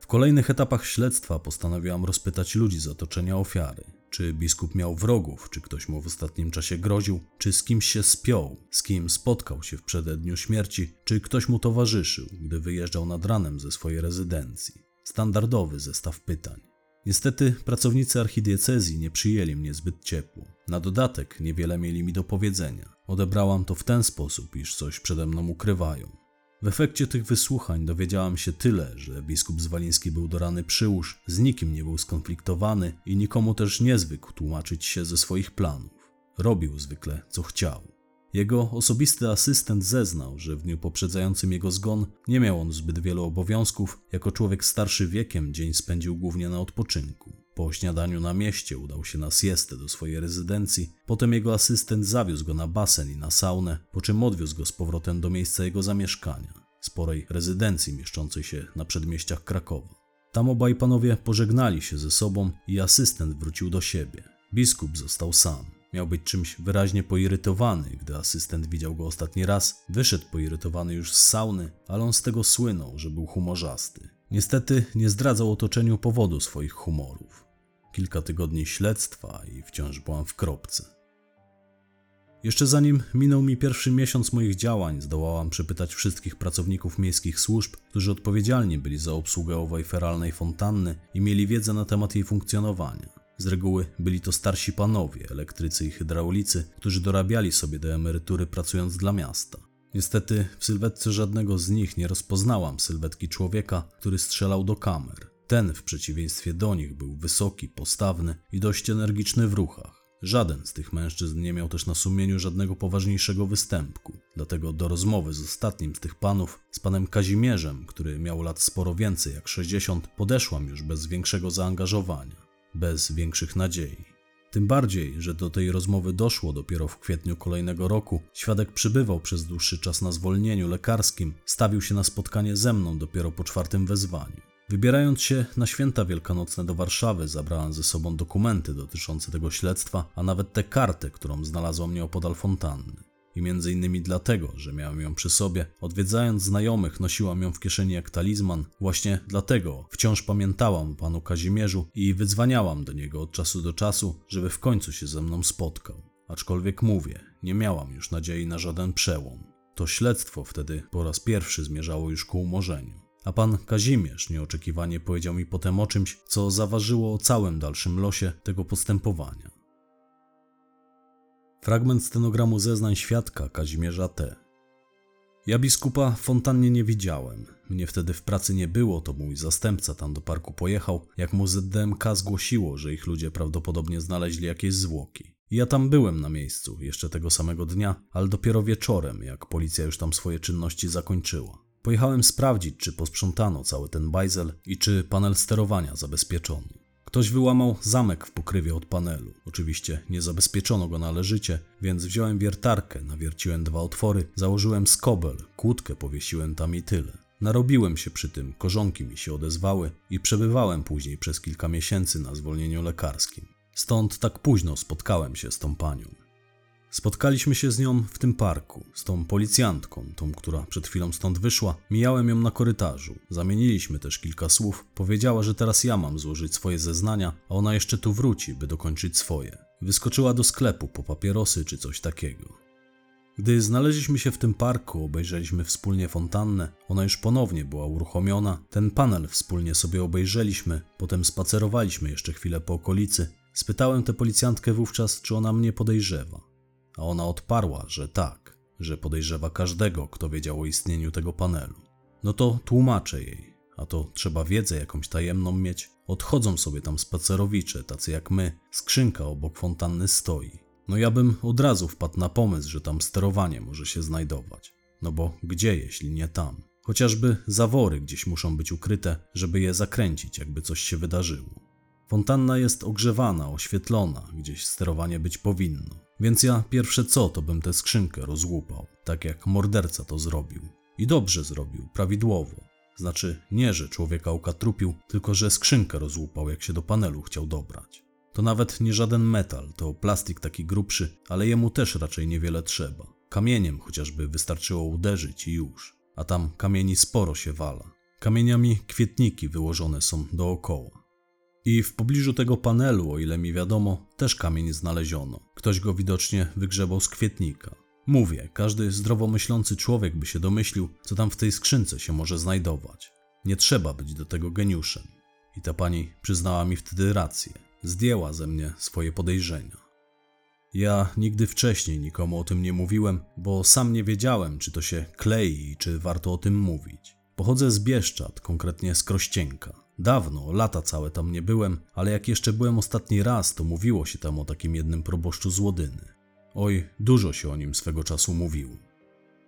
W kolejnych etapach śledztwa postanowiłam rozpytać ludzi z otoczenia ofiary. Czy biskup miał wrogów, czy ktoś mu w ostatnim czasie groził, czy z kimś się spiął, z kim spotkał się w przededniu śmierci, czy ktoś mu towarzyszył, gdy wyjeżdżał nad ranem ze swojej rezydencji. Standardowy zestaw pytań. Niestety pracownicy archidiecezji nie przyjęli mnie zbyt ciepło. Na dodatek niewiele mieli mi do powiedzenia. Odebrałam to w ten sposób, iż coś przede mną ukrywają. W efekcie tych wysłuchań dowiedziałam się tyle, że biskup Zwaliński był do rany przyłóż, z nikim nie był skonfliktowany i nikomu też nie zwykł tłumaczyć się ze swoich planów. Robił zwykle co chciał. Jego osobisty asystent zeznał, że w dniu poprzedzającym jego zgon nie miał on zbyt wielu obowiązków. Jako człowiek starszy wiekiem dzień spędził głównie na odpoczynku. Po śniadaniu na mieście udał się na siestę do swojej rezydencji, potem jego asystent zawiózł go na basen i na saunę, po czym odwiózł go z powrotem do miejsca jego zamieszkania, sporej rezydencji mieszczącej się na przedmieściach Krakowa. Tam obaj panowie pożegnali się ze sobą i asystent wrócił do siebie. Biskup został sam. Miał być czymś wyraźnie poirytowany, gdy asystent widział go ostatni raz. Wyszedł poirytowany już z sauny, ale on z tego słynął, że był humorzasty. Niestety nie zdradzał otoczeniu powodu swoich humorów. Kilka tygodni śledztwa i wciąż byłam w kropce. Jeszcze zanim minął mi pierwszy miesiąc moich działań, zdołałam przepytać wszystkich pracowników miejskich służb, którzy odpowiedzialni byli za obsługę owej feralnej fontanny i mieli wiedzę na temat jej funkcjonowania. Z reguły byli to starsi panowie, elektrycy i hydraulicy, którzy dorabiali sobie do emerytury pracując dla miasta. Niestety w sylwetce żadnego z nich nie rozpoznałam sylwetki człowieka, który strzelał do kamer. Ten w przeciwieństwie do nich był wysoki, postawny i dość energiczny w ruchach. Żaden z tych mężczyzn nie miał też na sumieniu żadnego poważniejszego występku, dlatego do rozmowy z ostatnim z tych panów, z panem Kazimierzem, który miał lat sporo więcej jak 60, podeszłam już bez większego zaangażowania, bez większych nadziei. Tym bardziej, że do tej rozmowy doszło dopiero w kwietniu kolejnego roku. Świadek przybywał przez dłuższy czas na zwolnieniu lekarskim, stawił się na spotkanie ze mną dopiero po czwartym wezwaniu. Wybierając się na święta wielkanocne do Warszawy, zabrałam ze sobą dokumenty dotyczące tego śledztwa, a nawet tę kartę, którą znalazłam nieopodal fontanny. I między innymi dlatego, że miałem ją przy sobie, odwiedzając znajomych, nosiłam ją w kieszeni jak talizman. Właśnie dlatego wciąż pamiętałam o panu Kazimierzu i wydzwaniałam do niego od czasu do czasu, żeby w końcu się ze mną spotkał. Aczkolwiek mówię, nie miałam już nadziei na żaden przełom. To śledztwo wtedy po raz pierwszy zmierzało już ku umorzeniu. A pan Kazimierz nieoczekiwanie powiedział mi potem o czymś, co zaważyło o całym dalszym losie tego postępowania. Fragment stenogramu zeznań świadka Kazimierza T. Ja biskupa w fontannie nie widziałem. Mnie wtedy w pracy nie było, to mój zastępca tam do parku pojechał, jak mu ZDMK zgłosiło, że ich ludzie prawdopodobnie znaleźli jakieś zwłoki. Ja tam byłem na miejscu, jeszcze tego samego dnia, ale dopiero wieczorem, jak policja już tam swoje czynności zakończyła. Pojechałem sprawdzić, czy posprzątano cały ten bajzel i czy panel sterowania zabezpieczono. Ktoś wyłamał zamek w pokrywie od panelu. Oczywiście nie zabezpieczono go należycie, więc wziąłem wiertarkę, nawierciłem dwa otwory, założyłem skobel, kłódkę powiesiłem tam i tyle. Narobiłem się przy tym, korzonki mi się odezwały i przebywałem później przez kilka miesięcy na zwolnieniu lekarskim. Stąd tak późno spotkałem się z tą panią. Spotkaliśmy się z nią w tym parku, z tą policjantką, tą, która przed chwilą stąd wyszła. Mijałem ją na korytarzu. Zamieniliśmy też kilka słów. Powiedziała, że teraz ja mam złożyć swoje zeznania, a ona jeszcze tu wróci, by dokończyć swoje. Wyskoczyła do sklepu po papierosy czy coś takiego. Gdy znaleźliśmy się w tym parku, obejrzeliśmy wspólnie fontannę. Ona już ponownie była uruchomiona. Ten panel wspólnie sobie obejrzeliśmy, potem spacerowaliśmy jeszcze chwilę po okolicy. Spytałem tę policjantkę wówczas, czy ona mnie podejrzewa. A ona odparła, że tak, że podejrzewa każdego, kto wiedział o istnieniu tego panelu. No to tłumaczę jej, a to trzeba wiedzę jakąś tajemną mieć. Odchodzą sobie tam spacerowicze, tacy jak my, skrzynka obok fontanny stoi. No ja bym od razu wpadł na pomysł, że tam sterowanie może się znajdować. No bo gdzie, jeśli nie tam? Chociażby zawory gdzieś muszą być ukryte, żeby je zakręcić, jakby coś się wydarzyło. Fontanna jest ogrzewana, oświetlona, gdzieś sterowanie być powinno. Więc ja pierwsze co, to bym tę skrzynkę rozłupał, tak jak morderca to zrobił. I dobrze zrobił, prawidłowo. Znaczy nie, że człowieka ukatrupił, tylko że skrzynkę rozłupał, jak się do panelu chciał dobrać. To nawet nie żaden metal, to plastik taki grubszy, ale jemu też raczej niewiele trzeba. Kamieniem chociażby wystarczyło uderzyć i już. A tam kamieni sporo się wala. Kamieniami kwietniki wyłożone są dookoła. I w pobliżu tego panelu, o ile mi wiadomo, też kamień znaleziono. Ktoś go widocznie wygrzebał z kwietnika. Mówię, każdy zdrowo myślący człowiek by się domyślił, co tam w tej skrzynce się może znajdować. Nie trzeba być do tego geniuszem. I ta pani przyznała mi wtedy rację. Zdjęła ze mnie swoje podejrzenia. Ja nigdy wcześniej nikomu o tym nie mówiłem, bo sam nie wiedziałem, czy to się klei i czy warto o tym mówić. Pochodzę z Bieszczad, konkretnie z Krościenka. Dawno, lata całe tam nie byłem, ale jak jeszcze byłem ostatni raz, to mówiło się tam o takim jednym proboszczu z Łodyny. Oj, dużo się o nim swego czasu mówiło.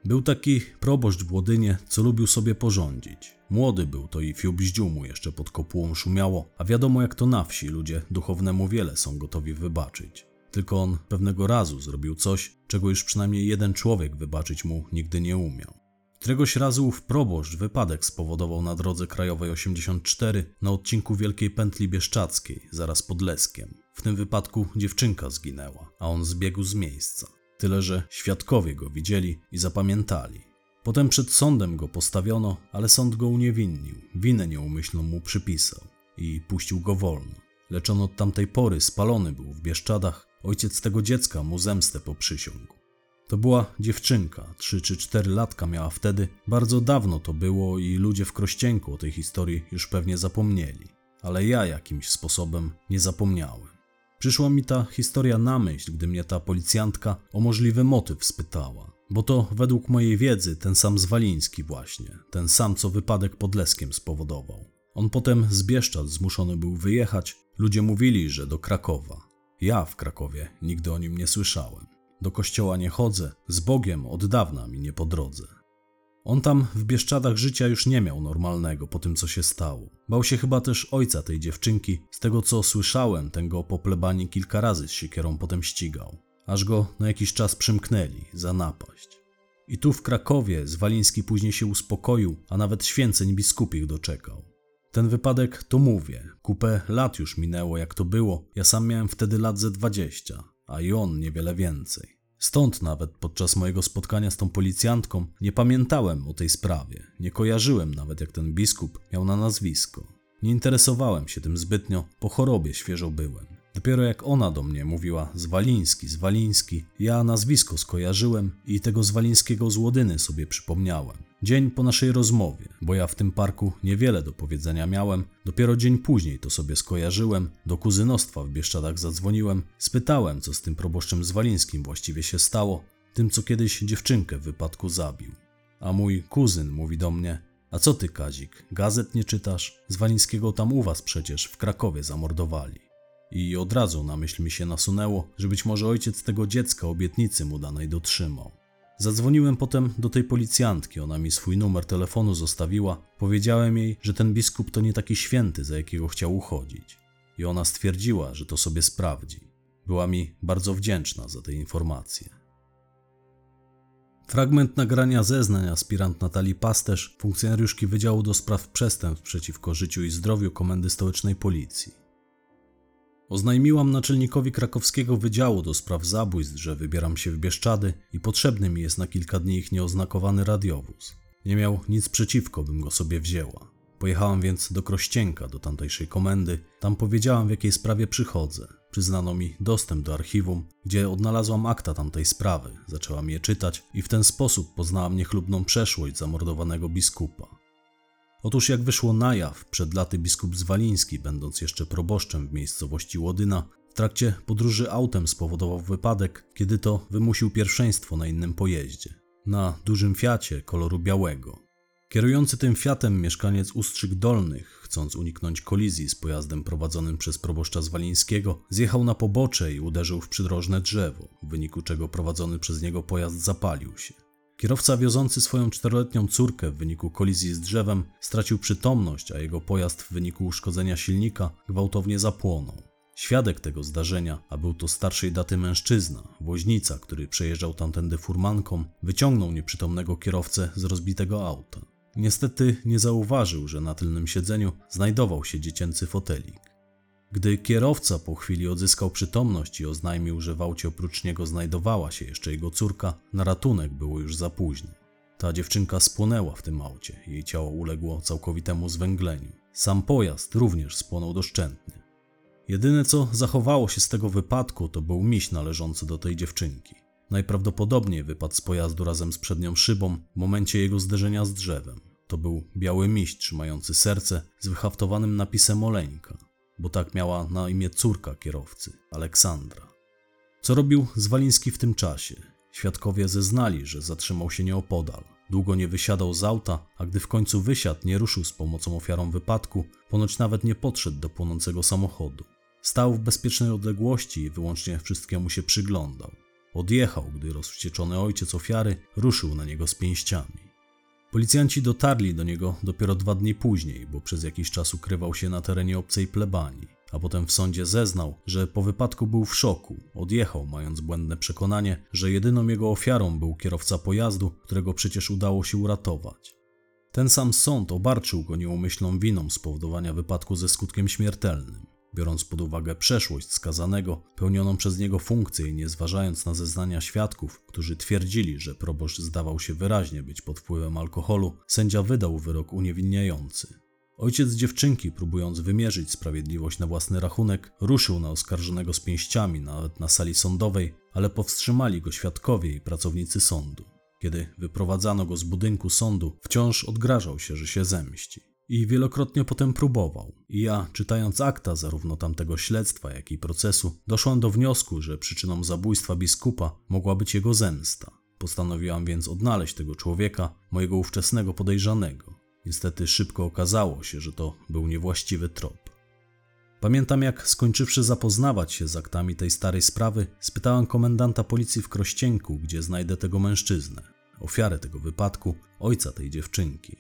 Był taki proboszcz w Łodynie, co lubił sobie porządzić. Młody był, to i fiubździu mu jeszcze pod kopułą szumiało, a wiadomo jak to na wsi, ludzie duchownemu wiele są gotowi wybaczyć. Tylko on pewnego razu zrobił coś, czego już przynajmniej jeden człowiek wybaczyć mu nigdy nie umiał. Któregoś razu ów proboszcz wypadek spowodował na drodze krajowej 84 na odcinku Wielkiej Pętli Bieszczackiej, zaraz pod Leskiem. W tym wypadku dziewczynka zginęła, a on zbiegł z miejsca. Tyle, że świadkowie go widzieli i zapamiętali. Potem przed sądem go postawiono, ale sąd go uniewinnił, winę nieumyślną mu przypisał i puścił go wolno. Lecz on od tamtej pory spalony był w Bieszczadach, ojciec tego dziecka mu zemstę poprzysiągł. To była dziewczynka, 3 czy 4 latka miała wtedy. Bardzo dawno to było i ludzie w Krościenku o tej historii już pewnie zapomnieli. Ale ja jakimś sposobem nie zapomniałem. Przyszła mi ta historia na myśl, gdy mnie ta policjantka o możliwy motyw spytała. Bo to według mojej wiedzy ten sam Zwaliński właśnie, ten sam co wypadek pod Leskiem spowodował. On potem z Bieszczad zmuszony był wyjechać. Ludzie mówili, że do Krakowa. Ja w Krakowie nigdy o nim nie słyszałem. Do kościoła nie chodzę, z Bogiem od dawna mi nie po drodze. On tam w Bieszczadach życia już nie miał normalnego po tym, co się stało. Bał się chyba też ojca tej dziewczynki. Z tego, co słyszałem, ten go po plebanii kilka razy z siekierą potem ścigał. Aż go na jakiś czas przymknęli za napaść. I tu w Krakowie Zwaliński później się uspokoił, a nawet święceń biskupich doczekał. Ten wypadek to mówię, kupę lat już minęło jak to było, ja sam miałem wtedy lat ze dwadzieścia, a i on niewiele więcej. Stąd nawet podczas mojego spotkania z tą policjantką nie pamiętałem o tej sprawie, nie kojarzyłem nawet jak ten biskup miał na nazwisko. Nie interesowałem się tym zbytnio, po chorobie świeżo byłem. Dopiero jak ona do mnie mówiła Zwaliński, Zwaliński, ja nazwisko skojarzyłem i tego Zwalińskiego z Łodyny sobie przypomniałem. Dzień po naszej rozmowie, bo ja w tym parku niewiele do powiedzenia miałem, dopiero dzień później to sobie skojarzyłem, do kuzynostwa w Bieszczadach zadzwoniłem, spytałem co z tym proboszczem Zwalińskim właściwie się stało, tym co kiedyś dziewczynkę w wypadku zabił. A mój kuzyn mówi do mnie, a co ty Kazik, gazet nie czytasz? Zwalińskiego tam u was przecież w Krakowie zamordowali. I od razu na myśl mi się nasunęło, że być może ojciec tego dziecka obietnicy mu danej dotrzymał. Zadzwoniłem potem do tej policjantki, ona mi swój numer telefonu zostawiła. Powiedziałem jej, że ten biskup to nie taki święty, za jakiego chciał uchodzić. I ona stwierdziła, że to sobie sprawdzi. Była mi bardzo wdzięczna za te informacje. Fragment nagrania zeznań aspirant Natalii Pasterz, funkcjonariuszki Wydziału do Spraw Przestępstw przeciwko Życiu i Zdrowiu Komendy Stołecznej Policji. Oznajmiłam naczelnikowi krakowskiego wydziału do spraw zabójstw, że wybieram się w Bieszczady i potrzebny mi jest na kilka dni ich nieoznakowany radiowóz. Nie miał nic przeciwko, bym go sobie wzięła. Pojechałam więc do Krościenka, do tamtejszej komendy. Tam powiedziałam, w jakiej sprawie przychodzę. Przyznano mi dostęp do archiwum, gdzie odnalazłam akta tamtej sprawy. Zaczęłam je czytać i w ten sposób poznałam niechlubną przeszłość zamordowanego biskupa. Otóż jak wyszło na jaw, przed laty biskup Zwaliński, będąc jeszcze proboszczem w miejscowości Łodyna, w trakcie podróży autem spowodował wypadek, kiedy to wymusił pierwszeństwo na innym pojeździe. Na dużym Fiacie koloru białego. Kierujący tym Fiatem mieszkaniec Ustrzyk Dolnych, chcąc uniknąć kolizji z pojazdem prowadzonym przez proboszcza Zwalińskiego, zjechał na pobocze i uderzył w przydrożne drzewo, w wyniku czego prowadzony przez niego pojazd zapalił się. Kierowca wiozący swoją czteroletnią córkę w wyniku kolizji z drzewem stracił przytomność, a jego pojazd w wyniku uszkodzenia silnika gwałtownie zapłonął. Świadek tego zdarzenia, a był to starszej daty mężczyzna, woźnica, który przejeżdżał tamtędy furmanką, wyciągnął nieprzytomnego kierowcę z rozbitego auta. Niestety nie zauważył, że na tylnym siedzeniu znajdował się dziecięcy fotelik. Gdy kierowca po chwili odzyskał przytomność i oznajmił, że w aucie oprócz niego znajdowała się jeszcze jego córka, na ratunek było już za późno. Ta dziewczynka spłonęła w tym aucie, jej ciało uległo całkowitemu zwęgleniu. Sam pojazd również spłonął doszczętnie. Jedyne co zachowało się z tego wypadku to był miś należący do tej dziewczynki. Najprawdopodobniej wypadł z pojazdu razem z przednią szybą w momencie jego zderzenia z drzewem. To był biały miś trzymający serce z wyhaftowanym napisem Oleńka, bo tak miała na imię córka kierowcy, Aleksandra. Co robił Zwaliński w tym czasie? Świadkowie zeznali, że zatrzymał się nieopodal. Długo nie wysiadał z auta, a gdy w końcu wysiadł, nie ruszył z pomocą ofiarom wypadku, ponoć nawet nie podszedł do płonącego samochodu. Stał w bezpiecznej odległości i wyłącznie wszystkiemu się przyglądał. Odjechał, gdy rozwścieczony ojciec ofiary ruszył na niego z pięściami. Policjanci dotarli do niego dopiero dwa dni później, bo przez jakiś czas ukrywał się na terenie obcej plebanii, a potem w sądzie zeznał, że po wypadku był w szoku. Odjechał, mając błędne przekonanie, że jedyną jego ofiarą był kierowca pojazdu, którego przecież udało się uratować. Ten sam sąd obarczył go nieumyślną winą spowodowania wypadku ze skutkiem śmiertelnym biorąc pod uwagę przeszłość skazanego, pełnioną przez niego funkcję i nie zważając na zeznania świadków, którzy twierdzili, że proboszcz zdawał się wyraźnie być pod wpływem alkoholu, sędzia wydał wyrok uniewinniający. Ojciec dziewczynki, próbując wymierzyć sprawiedliwość na własny rachunek, ruszył na oskarżonego z pięściami nawet na sali sądowej, ale powstrzymali go świadkowie i pracownicy sądu. Kiedy wyprowadzano go z budynku sądu, wciąż odgrażał się, że się zemści i wielokrotnie potem próbował. I ja, czytając akta zarówno tamtego śledztwa, jak i procesu, doszłam do wniosku, że przyczyną zabójstwa biskupa mogła być jego zemsta. Postanowiłam więc odnaleźć tego człowieka, mojego ówczesnego podejrzanego. Niestety szybko okazało się, że to był niewłaściwy trop. Pamiętam, jak skończywszy zapoznawać się z aktami tej starej sprawy, spytałem komendanta policji w Krościenku, gdzie znajdę tego mężczyznę, ofiarę tego wypadku, ojca tej dziewczynki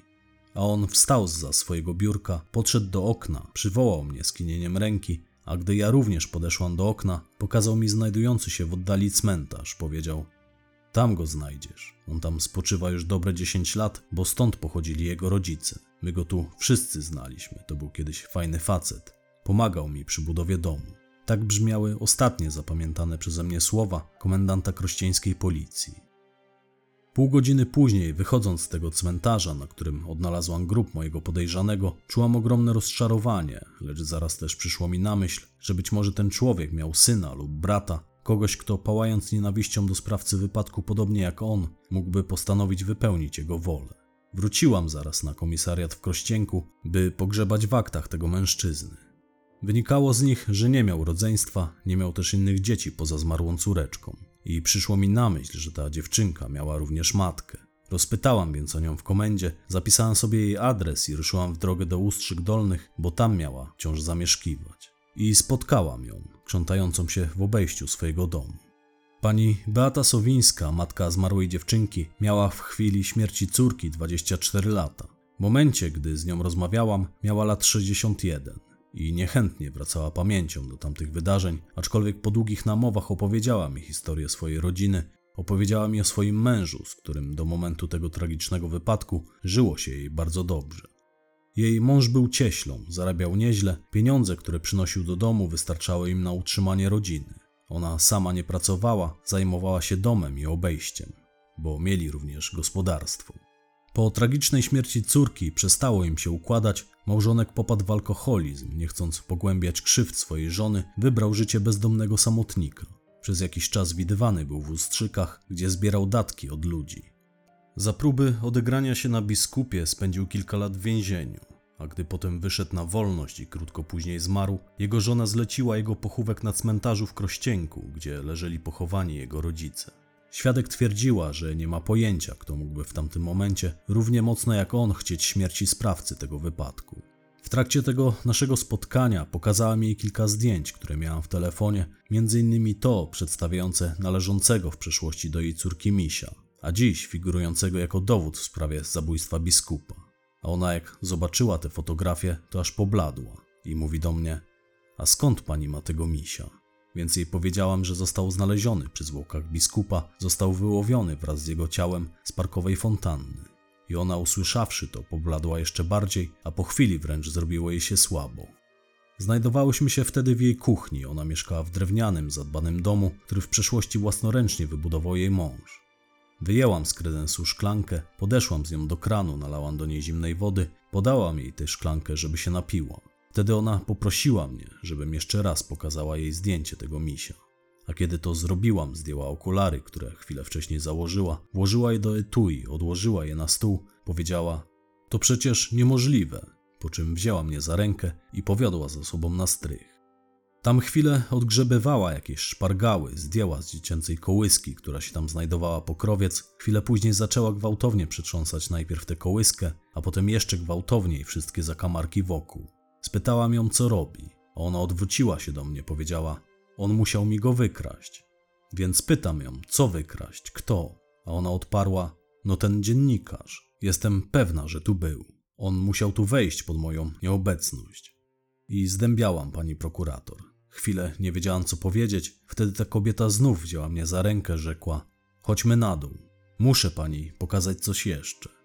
a on wstał za swojego biurka, podszedł do okna, przywołał mnie skinieniem ręki, a gdy ja również podeszłam do okna, pokazał mi znajdujący się w oddali cmentarz. Powiedział: Tam go znajdziesz. On tam spoczywa już dobre 10 lat, bo stąd pochodzili jego rodzice. My go tu wszyscy znaliśmy. To był kiedyś fajny facet. Pomagał mi przy budowie domu. Tak brzmiały ostatnie zapamiętane przeze mnie słowa komendanta krościeńskiej policji. Pół godziny później, wychodząc z tego cmentarza, na którym odnalazłam grób mojego podejrzanego, czułam ogromne rozczarowanie, lecz zaraz też przyszło mi na myśl, że być może ten człowiek miał syna lub brata, kogoś, kto pałając nienawiścią do sprawcy wypadku podobnie jak on, mógłby postanowić wypełnić jego wolę. Wróciłam zaraz na komisariat w Krościenku, by pogrzebać w aktach tego mężczyzny. Wynikało z nich, że nie miał rodzeństwa, nie miał też innych dzieci poza zmarłą córeczką. I przyszło mi na myśl, że ta dziewczynka miała również matkę. Rozpytałam więc o nią w komendzie, zapisałam sobie jej adres i ruszyłam w drogę do Ustrzyk Dolnych, bo tam miała wciąż zamieszkiwać. I spotkałam ją, krzątającą się w obejściu swojego domu. Pani Beata Sowińska, matka zmarłej dziewczynki, miała w chwili śmierci córki 24 lata. W momencie, gdy z nią rozmawiałam, miała lat 61 i niechętnie wracała pamięcią do tamtych wydarzeń, aczkolwiek po długich namowach opowiedziała mi historię swojej rodziny, opowiedziała mi o swoim mężu, z którym do momentu tego tragicznego wypadku żyło się jej bardzo dobrze. Jej mąż był cieślą, zarabiał nieźle, pieniądze, które przynosił do domu, wystarczały im na utrzymanie rodziny. Ona sama nie pracowała, zajmowała się domem i obejściem, bo mieli również gospodarstwo. Po tragicznej śmierci córki przestało im się układać, małżonek popadł w alkoholizm, nie chcąc pogłębiać krzywd swojej żony, wybrał życie bezdomnego samotnika. Przez jakiś czas widywany był w Ustrzykach, gdzie zbierał datki od ludzi. Za próby odegrania się na biskupie spędził kilka lat w więzieniu, a gdy potem wyszedł na wolność i krótko później zmarł, jego żona zleciła jego pochówek na cmentarzu w Krościenku, gdzie leżeli pochowani jego rodzice. Świadek twierdziła, że nie ma pojęcia, kto mógłby w tamtym momencie równie mocno jak on chcieć śmierci sprawcy tego wypadku. W trakcie tego naszego spotkania pokazała mi jej kilka zdjęć, które miałam w telefonie, innymi to przedstawiające należącego w przeszłości do jej córki Misia, a dziś figurującego jako dowód w sprawie zabójstwa biskupa. A ona jak zobaczyła te fotografie, to aż pobladła i mówi do mnie: A skąd pani ma tego misia? Więc jej powiedziałam, że został znaleziony przy zwłokach biskupa, został wyłowiony wraz z jego ciałem z parkowej fontanny. I ona usłyszawszy to, pobladła jeszcze bardziej, a po chwili wręcz zrobiło jej się słabo. Znajdowałyśmy się wtedy w jej kuchni. Ona mieszkała w drewnianym, zadbanym domu, który w przeszłości własnoręcznie wybudował jej mąż. Wyjęłam z kredensu szklankę, podeszłam z nią do kranu, nalałam do niej zimnej wody, podałam jej tę szklankę, żeby się napiła. Wtedy ona poprosiła mnie, żebym jeszcze raz pokazała jej zdjęcie tego misia. A kiedy to zrobiłam, zdjęła okulary, które chwilę wcześniej założyła, włożyła je do etui, odłożyła je na stół, powiedziała: To przecież niemożliwe. Po czym wzięła mnie za rękę i powiodła za sobą na strych. Tam chwilę odgrzebywała jakieś szpargały, zdjęła z dziecięcej kołyski, która się tam znajdowała pokrowiec. Chwilę później zaczęła gwałtownie przetrząsać najpierw tę kołyskę, a potem jeszcze gwałtowniej wszystkie zakamarki wokół. Spytałam ją, co robi. Ona odwróciła się do mnie, powiedziała: On musiał mi go wykraść. Więc pytam ją, co wykraść, kto? A ona odparła: No ten dziennikarz. Jestem pewna, że tu był. On musiał tu wejść pod moją nieobecność. I zdębiałam, pani prokurator. Chwilę nie wiedziałam, co powiedzieć. Wtedy ta kobieta znów wzięła mnie za rękę, rzekła: Chodźmy na dół. Muszę pani pokazać coś jeszcze.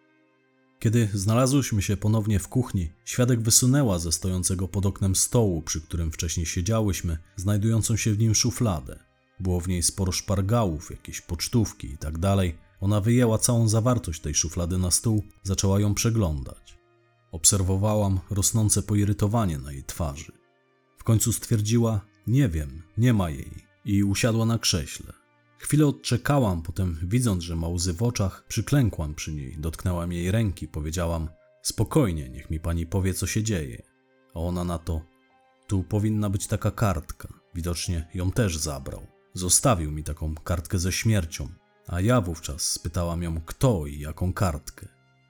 Kiedy znalazłyśmy się ponownie w kuchni, świadek wysunęła ze stojącego pod oknem stołu, przy którym wcześniej siedziałyśmy, znajdującą się w nim szufladę. Było w niej sporo szpargałów, jakieś pocztówki i tak. Ona wyjęła całą zawartość tej szuflady na stół, zaczęła ją przeglądać. Obserwowałam rosnące poirytowanie na jej twarzy. W końcu stwierdziła: Nie wiem, nie ma jej, i usiadła na krześle. Chwilę odczekałam, potem widząc, że ma łzy w oczach, przyklękłam przy niej, dotknęłam jej ręki, powiedziałam: Spokojnie, niech mi pani powie, co się dzieje. A ona na to: Tu powinna być taka kartka. Widocznie ją też zabrał. Zostawił mi taką kartkę ze śmiercią, a ja wówczas spytałam ją, kto i jaką kartkę.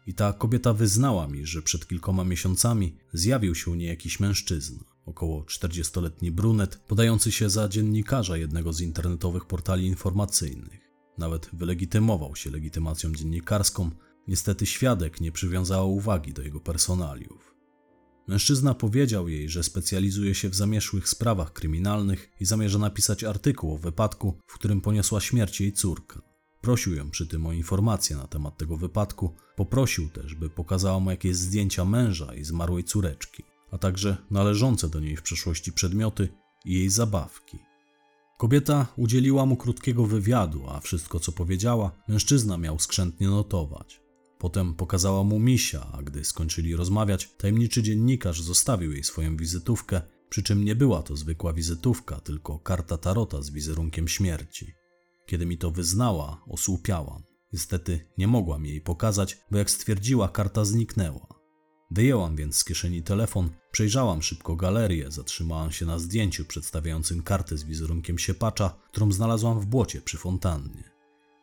I ta kobieta wyznała mi, że przed kilkoma miesiącami zjawił się u niej jakiś mężczyzna, około 40-letni brunet, podający się za dziennikarza jednego z internetowych portali informacyjnych. Nawet wylegitymował się legitymacją dziennikarską, niestety świadek nie przywiązał uwagi do jego personaliów. Mężczyzna powiedział jej, że specjalizuje się w zamieszłych sprawach kryminalnych i zamierza napisać artykuł o wypadku, w którym poniosła śmierć jej córka. Prosił ją przy tym o informacje na temat tego wypadku, poprosił też, by pokazała mu jakieś zdjęcia męża i zmarłej córeczki, a także należące do niej w przeszłości przedmioty i jej zabawki. Kobieta udzieliła mu krótkiego wywiadu, a wszystko co powiedziała, mężczyzna miał skrzętnie notować. Potem pokazała mu misia, a gdy skończyli rozmawiać, tajemniczy dziennikarz zostawił jej swoją wizytówkę, przy czym nie była to zwykła wizytówka, tylko karta tarota z wizerunkiem śmierci. Kiedy mi to wyznała, osłupiałam. Niestety nie mogłam jej pokazać, bo jak stwierdziła, karta zniknęła. Wyjęłam więc z kieszeni telefon, przejrzałam szybko galerię, zatrzymałam się na zdjęciu przedstawiającym kartę z wizerunkiem siepacza, którą znalazłam w błocie przy fontannie.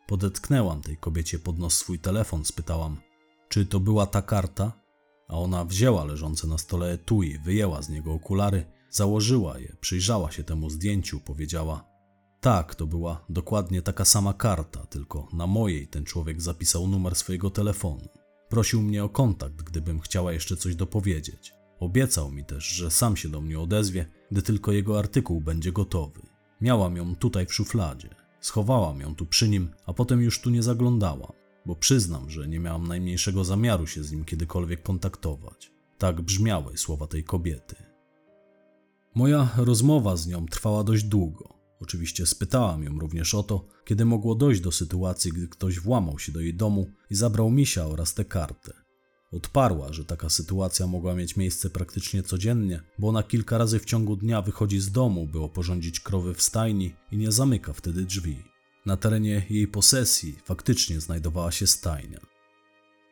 Podetknęłam tej kobiecie pod nos swój telefon, spytałam, czy to była ta karta? A ona wzięła leżące na stole etui, wyjęła z niego okulary, założyła je, przyjrzała się temu zdjęciu, powiedziała: Tak, to była dokładnie taka sama karta, tylko na mojej ten człowiek zapisał numer swojego telefonu. Prosił mnie o kontakt, gdybym chciała jeszcze coś dopowiedzieć. Obiecał mi też, że sam się do mnie odezwie, gdy tylko jego artykuł będzie gotowy. Miałam ją tutaj w szufladzie. Schowałam ją tu przy nim, a potem już tu nie zaglądałam, bo przyznam, że nie miałam najmniejszego zamiaru się z nim kiedykolwiek kontaktować. Tak brzmiały słowa tej kobiety. Moja rozmowa z nią trwała dość długo. Oczywiście spytałam ją również o to, kiedy mogło dojść do sytuacji, gdy ktoś włamał się do jej domu i zabrał misia oraz tę kartę. Odparła, że taka sytuacja mogła mieć miejsce praktycznie codziennie, bo ona kilka razy w ciągu dnia wychodzi z domu, by oporządzić krowy w stajni i nie zamyka wtedy drzwi. Na terenie jej posesji faktycznie znajdowała się stajnia.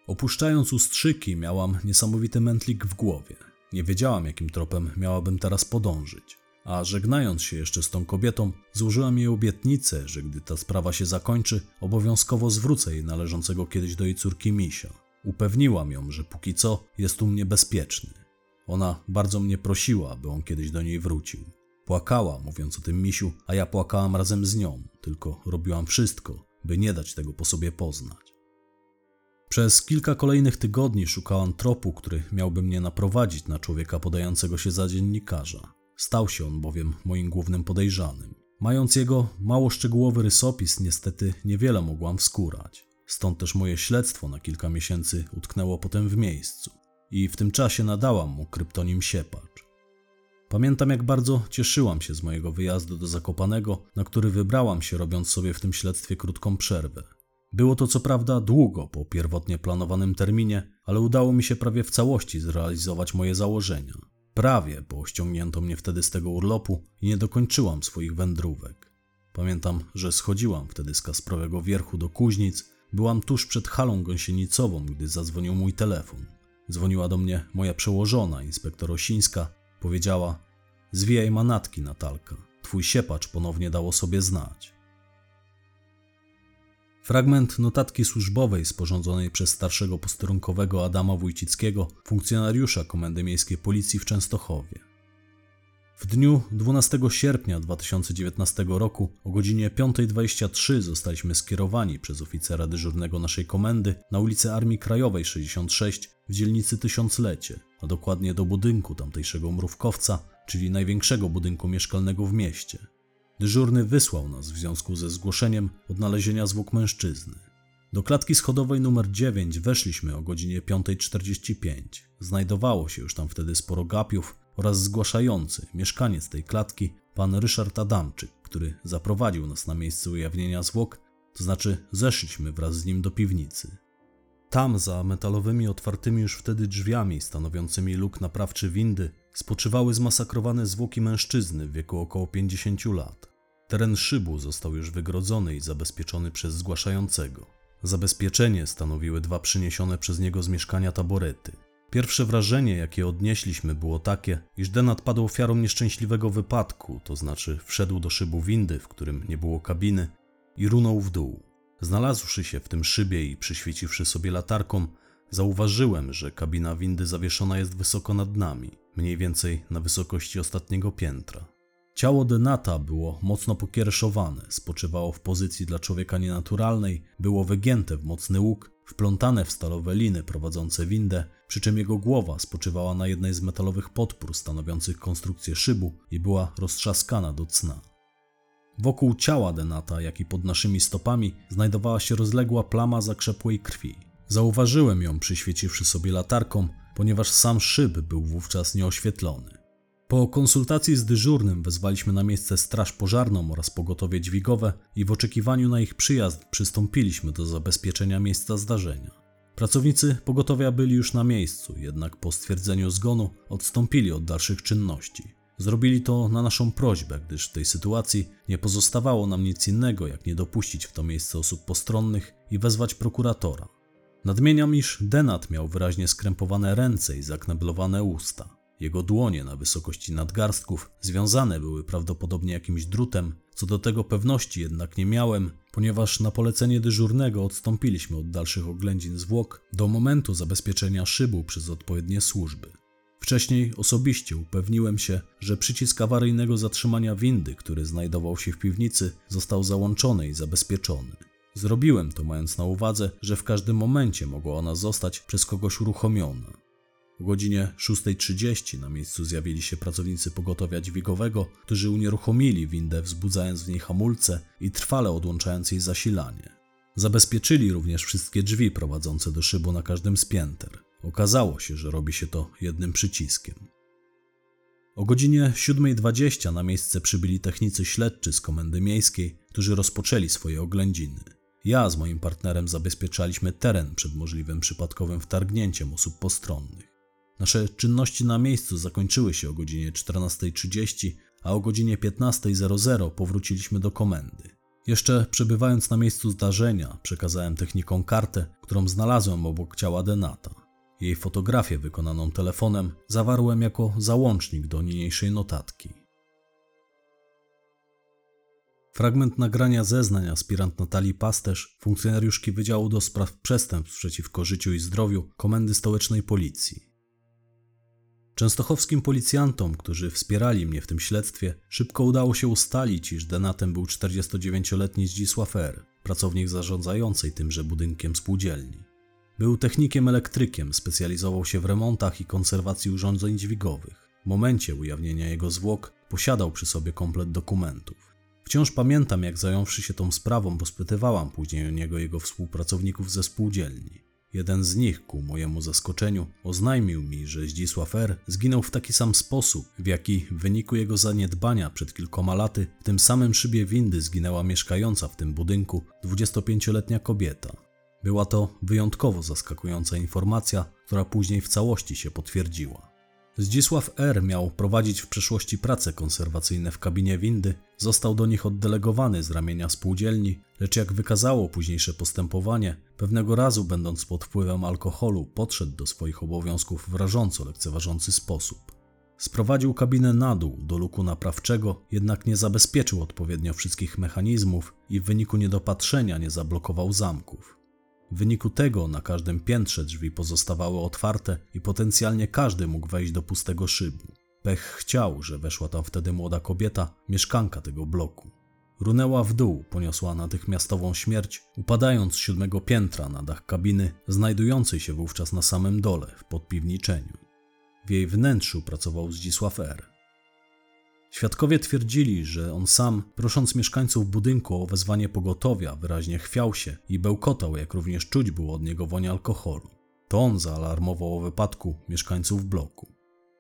Opuszczając ustrzyki, miałam niesamowity mętlik w głowie. Nie wiedziałam, jakim tropem miałabym teraz podążyć. A żegnając się jeszcze z tą kobietą, złożyłam jej obietnicę, że gdy ta sprawa się zakończy, obowiązkowo zwrócę jej należącego kiedyś do jej córki misia. Upewniłam ją, że póki co jest u mnie bezpieczny. Ona bardzo mnie prosiła, by on kiedyś do niej wrócił. Płakała, mówiąc o tym misiu, a ja płakałam razem z nią, tylko robiłam wszystko, by nie dać tego po sobie poznać. Przez kilka kolejnych tygodni szukałam tropu, który miałby mnie naprowadzić na człowieka podającego się za dziennikarza. Stał się on bowiem moim głównym podejrzanym. Mając jego mało szczegółowy rysopis, niestety niewiele mogłam wskórać. Stąd też moje śledztwo na kilka miesięcy utknęło potem w miejscu. I w tym czasie nadałam mu kryptonim Siepacz. Pamiętam, jak bardzo cieszyłam się z mojego wyjazdu do Zakopanego, na który wybrałam się, robiąc sobie w tym śledztwie krótką przerwę. Było to co prawda długo po pierwotnie planowanym terminie, ale udało mi się prawie w całości zrealizować moje założenia. Prawie, bo ściągnięto mnie wtedy z tego urlopu i nie dokończyłam swoich wędrówek. Pamiętam, że schodziłam wtedy z Kasprowego Wierchu do Kuźnic, byłam tuż przed halą gąsienicową, gdy zadzwonił mój telefon. Dzwoniła do mnie moja przełożona, inspektor Osińska. Powiedziała: Zwijaj manatki, Natalka. Twój siepacz ponownie dało sobie znać. Fragment notatki służbowej sporządzonej przez starszego posterunkowego Adama Wójcickiego, funkcjonariusza Komendy Miejskiej Policji w Częstochowie. W dniu 12 sierpnia 2019 roku o godzinie 5.23 zostaliśmy skierowani przez oficera dyżurnego naszej komendy na ulicę Armii Krajowej 66 w dzielnicy Tysiąclecie, a dokładnie do budynku tamtejszego mrówkowca, czyli największego budynku mieszkalnego w mieście. Dyżurny wysłał nas w związku ze zgłoszeniem odnalezienia zwłok mężczyzny. Do klatki schodowej numer 9 weszliśmy o godzinie 5.45. Znajdowało się już tam wtedy sporo gapiów oraz zgłaszający, mieszkaniec tej klatki, pan Ryszard Adamczyk, który zaprowadził nas na miejsce ujawnienia zwłok, to znaczy zeszliśmy wraz z nim do piwnicy. Tam, za metalowymi otwartymi już wtedy drzwiami stanowiącymi luk naprawczy windy, spoczywały zmasakrowane zwłoki mężczyzny w wieku około 50 lat. Teren szybu został już wygrodzony i zabezpieczony przez zgłaszającego. Zabezpieczenie stanowiły dwa przyniesione przez niego z mieszkania taborety. Pierwsze wrażenie, jakie odnieśliśmy, było takie, iż Denat padł ofiarą nieszczęśliwego wypadku, to znaczy wszedł do szybu windy, w którym nie było kabiny, i runął w dół. Znalazłszy się w tym szybie i przyświeciwszy sobie latarką, zauważyłem, że kabina windy zawieszona jest wysoko nad nami, mniej więcej na wysokości ostatniego piętra. Ciało Denata było mocno pokiereszowane, spoczywało w pozycji dla człowieka nienaturalnej, było wygięte w mocny łuk, wplątane w stalowe liny prowadzące windę, przy czym jego głowa spoczywała na jednej z metalowych podpór stanowiących konstrukcję szybu i była roztrzaskana do cna. Wokół ciała Denata, jak i pod naszymi stopami, znajdowała się rozległa plama zakrzepłej krwi. Zauważyłem ją, przyświeciwszy sobie latarką, ponieważ sam szyb był wówczas nieoświetlony. Po konsultacji z dyżurnym wezwaliśmy na miejsce straż pożarną oraz pogotowie dźwigowe i w oczekiwaniu na ich przyjazd przystąpiliśmy do zabezpieczenia miejsca zdarzenia. Pracownicy pogotowia byli już na miejscu, jednak po stwierdzeniu zgonu odstąpili od dalszych czynności. Zrobili to na naszą prośbę, gdyż w tej sytuacji nie pozostawało nam nic innego, jak nie dopuścić w to miejsce osób postronnych i wezwać prokuratora. Nadmieniam, iż Denat miał wyraźnie skrępowane ręce i zakneblowane usta. Jego dłonie na wysokości nadgarstków związane były prawdopodobnie jakimś drutem, co do tego pewności jednak nie miałem, ponieważ na polecenie dyżurnego odstąpiliśmy od dalszych oględzin zwłok do momentu zabezpieczenia szybu przez odpowiednie służby. Wcześniej osobiście upewniłem się, że przycisk awaryjnego zatrzymania windy, który znajdował się w piwnicy, został załączony i zabezpieczony. Zrobiłem to mając na uwadze, że w każdym momencie mogła ona zostać przez kogoś uruchomiona. O godzinie 6.30 na miejscu zjawili się pracownicy pogotowia dźwigowego, którzy unieruchomili windę, wzbudzając w niej hamulce i trwale odłączając jej zasilanie. Zabezpieczyli również wszystkie drzwi prowadzące do szybu na każdym z pięter. Okazało się, że robi się to jednym przyciskiem. O godzinie 7.20 na miejsce przybyli technicy śledczy z komendy miejskiej, którzy rozpoczęli swoje oględziny. Ja z moim partnerem zabezpieczaliśmy teren przed możliwym przypadkowym wtargnięciem osób postronnych. Nasze czynności na miejscu zakończyły się o godzinie 14.30, a o godzinie 15.00 powróciliśmy do komendy. Jeszcze przebywając na miejscu zdarzenia, przekazałem technikom kartę, którą znalazłem obok ciała Denata. Jej fotografię wykonaną telefonem zawarłem jako załącznik do niniejszej notatki. Fragment nagrania zeznań aspirant Natalii Pasterz, funkcjonariuszki Wydziału do Spraw Przestępstw przeciwko Życiu i Zdrowiu Komendy Stołecznej Policji. Częstochowskim policjantom, którzy wspierali mnie w tym śledztwie, szybko udało się ustalić, iż denatem był 49-letni Zdzisław R., pracownik zarządzającej tymże budynkiem spółdzielni. Był technikiem elektrykiem, specjalizował się w remontach i konserwacji urządzeń dźwigowych. W momencie ujawnienia jego zwłok posiadał przy sobie komplet dokumentów. Wciąż pamiętam, jak zająwszy się tą sprawą, rozpytywałam później o niego jego współpracowników ze spółdzielni. Jeden z nich, ku mojemu zaskoczeniu, oznajmił mi, że Zdzisław R. zginął w taki sam sposób, w jaki w wyniku jego zaniedbania przed kilkoma laty w tym samym szybie windy zginęła mieszkająca w tym budynku 25-letnia kobieta. Była to wyjątkowo zaskakująca informacja, która później w całości się potwierdziła. Zdzisław R. miał prowadzić w przeszłości prace konserwacyjne w kabinie windy, został do nich oddelegowany z ramienia spółdzielni, lecz jak wykazało późniejsze postępowanie, pewnego razu będąc pod wpływem alkoholu podszedł do swoich obowiązków w rażąco lekceważący sposób. Sprowadził kabinę na dół do luku naprawczego, jednak nie zabezpieczył odpowiednio wszystkich mechanizmów i w wyniku niedopatrzenia nie zablokował zamków. W wyniku tego na każdym piętrze drzwi pozostawały otwarte i potencjalnie każdy mógł wejść do pustego szybu. Pech chciał, że weszła tam wtedy młoda kobieta, mieszkanka tego bloku. Runęła w dół, poniosła natychmiastową śmierć, upadając z siódmego piętra na dach kabiny, znajdującej się wówczas na samym dole, w podpiwniczeniu. W jej wnętrzu pracował Zdzisław R. Świadkowie twierdzili, że on sam, prosząc mieszkańców budynku o wezwanie pogotowia, wyraźnie chwiał się i bełkotał, jak również czuć było od niego woń alkoholu. To on zaalarmował o wypadku mieszkańców bloku.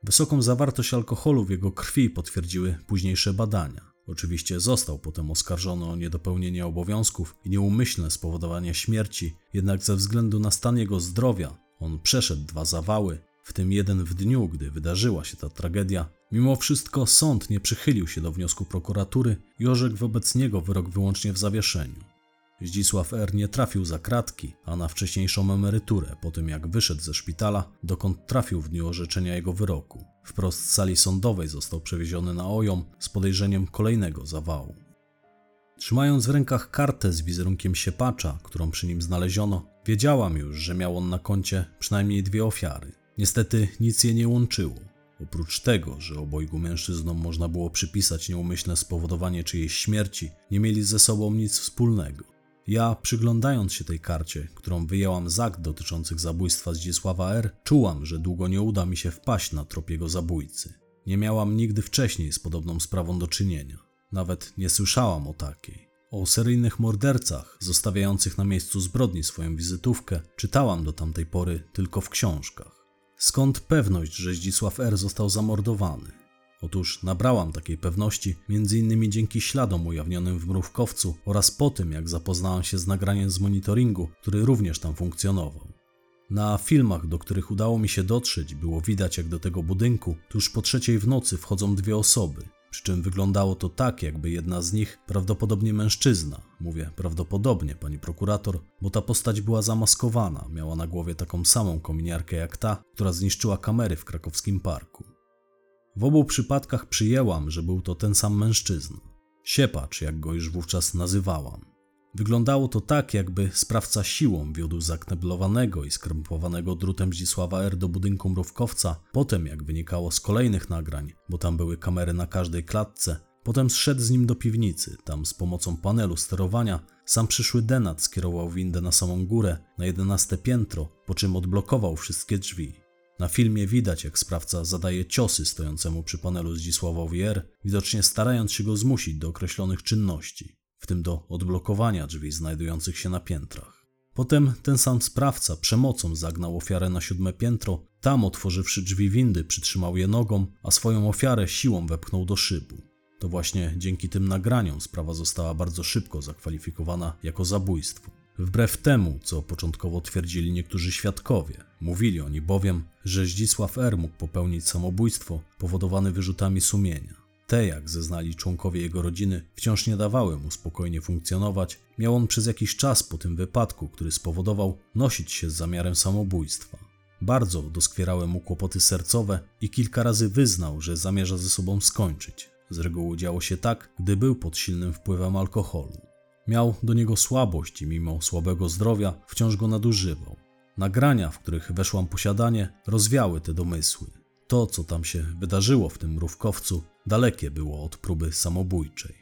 Wysoką zawartość alkoholu w jego krwi potwierdziły późniejsze badania. Oczywiście został potem oskarżony o niedopełnienie obowiązków i nieumyślne spowodowanie śmierci, jednak ze względu na stan jego zdrowia on przeszedł dwa zawały, w tym jeden w dniu, gdy wydarzyła się ta tragedia. Mimo wszystko sąd nie przychylił się do wniosku prokuratury i orzekł wobec niego wyrok wyłącznie w zawieszeniu. Zdzisław R. nie trafił za kratki, a na wcześniejszą emeryturę po tym jak wyszedł ze szpitala, dokąd trafił w dniu orzeczenia jego wyroku. Wprost z sali sądowej został przewieziony na ojom z podejrzeniem kolejnego zawału. Trzymając w rękach kartę z wizerunkiem siepacza, którą przy nim znaleziono, wiedziałam już, że miał on na koncie przynajmniej dwie ofiary. Niestety nic je nie łączyło. Oprócz tego, że obojgu mężczyznom można było przypisać nieumyślne spowodowanie czyjejś śmierci, nie mieli ze sobą nic wspólnego. Ja, przyglądając się tej karcie, którą wyjęłam z akt dotyczących zabójstwa Zdzisława R., czułam, że długo nie uda mi się wpaść na trop jego zabójcy. Nie miałam nigdy wcześniej z podobną sprawą do czynienia. Nawet nie słyszałam o takiej. O seryjnych mordercach, zostawiających na miejscu zbrodni swoją wizytówkę, czytałam do tamtej pory tylko w książkach. Skąd pewność, że Zdzisław R. został zamordowany? Otóż nabrałam takiej pewności m.in. dzięki śladom ujawnionym w mrówkowcu oraz po tym, jak zapoznałam się z nagraniem z monitoringu, który również tam funkcjonował. Na filmach, do których udało mi się dotrzeć, było widać, jak do tego budynku tuż po trzeciej w nocy wchodzą dwie osoby. Przy czym wyglądało to tak, jakby jedna z nich, prawdopodobnie mężczyzna, mówię prawdopodobnie, pani prokurator, bo ta postać była zamaskowana, miała na głowie taką samą kominiarkę jak ta, która zniszczyła kamery w krakowskim parku. W obu przypadkach przyjęłam, że był to ten sam mężczyzna. Siepacz, jak go już wówczas nazywałam. Wyglądało to tak, jakby sprawca siłą wiódł zakneblowanego i skrępowanego drutem Zdzisława R. do budynku mrówkowca, potem, jak wynikało z kolejnych nagrań, bo tam były kamery na każdej klatce, potem zszedł z nim do piwnicy, tam z pomocą panelu sterowania sam przyszły denat skierował windę na samą górę, na jedenaste piętro, po czym odblokował wszystkie drzwi. Na filmie widać, jak sprawca zadaje ciosy stojącemu przy panelu Zdzisławowi R., widocznie starając się go zmusić do określonych czynności w tym do odblokowania drzwi znajdujących się na piętrach. Potem ten sam sprawca przemocą zagnał ofiarę na siódme piętro, tam otworzywszy drzwi windy przytrzymał je nogą, a swoją ofiarę siłą wepchnął do szybu. To właśnie dzięki tym nagraniom sprawa została bardzo szybko zakwalifikowana jako zabójstwo. Wbrew temu, co początkowo twierdzili niektórzy świadkowie, mówili oni bowiem, że Zdzisław R. mógł popełnić samobójstwo powodowane wyrzutami sumienia. Te, jak zeznali członkowie jego rodziny, wciąż nie dawały mu spokojnie funkcjonować. Miał on przez jakiś czas po tym wypadku, który spowodował, nosić się z zamiarem samobójstwa. Bardzo doskwierały mu kłopoty sercowe i kilka razy wyznał, że zamierza ze sobą skończyć. Z reguły działo się tak, gdy był pod silnym wpływem alkoholu. Miał do niego słabość i mimo słabego zdrowia wciąż go nadużywał. Nagrania, w których weszłam posiadanie, rozwiały te domysły. To, co tam się wydarzyło w tym mrówkowcu, dalekie było od próby samobójczej.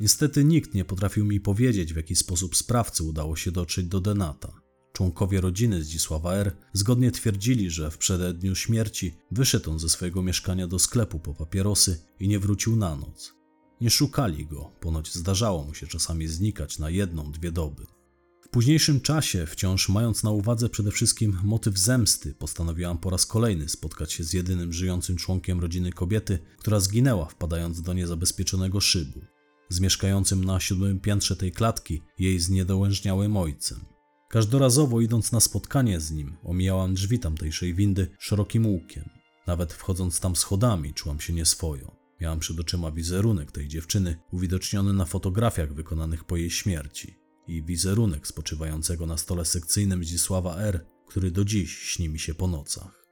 Niestety nikt nie potrafił mi powiedzieć, w jaki sposób sprawcy udało się dotrzeć do Denata. Członkowie rodziny Zdzisława R. zgodnie twierdzili, że w przededniu śmierci wyszedł on ze swojego mieszkania do sklepu po papierosy i nie wrócił na noc. Nie szukali go, ponoć zdarzało mu się czasami znikać na jedną, dwie doby. W późniejszym czasie, wciąż mając na uwadze przede wszystkim motyw zemsty, postanowiłam po raz kolejny spotkać się z jedynym żyjącym członkiem rodziny kobiety, która zginęła wpadając do niezabezpieczonego szybu. Z mieszkającym na siódmym piętrze tej klatki, jej zniedołężniałym ojcem. Każdorazowo idąc na spotkanie z nim, omijałam drzwi tamtejszej windy szerokim łukiem. Nawet wchodząc tam schodami, czułam się nieswojo. Miałam przed oczyma wizerunek tej dziewczyny, uwidoczniony na fotografiach wykonanych po jej śmierci i wizerunek spoczywającego na stole sekcyjnym Zdzisława R., który do dziś śni mi się po nocach.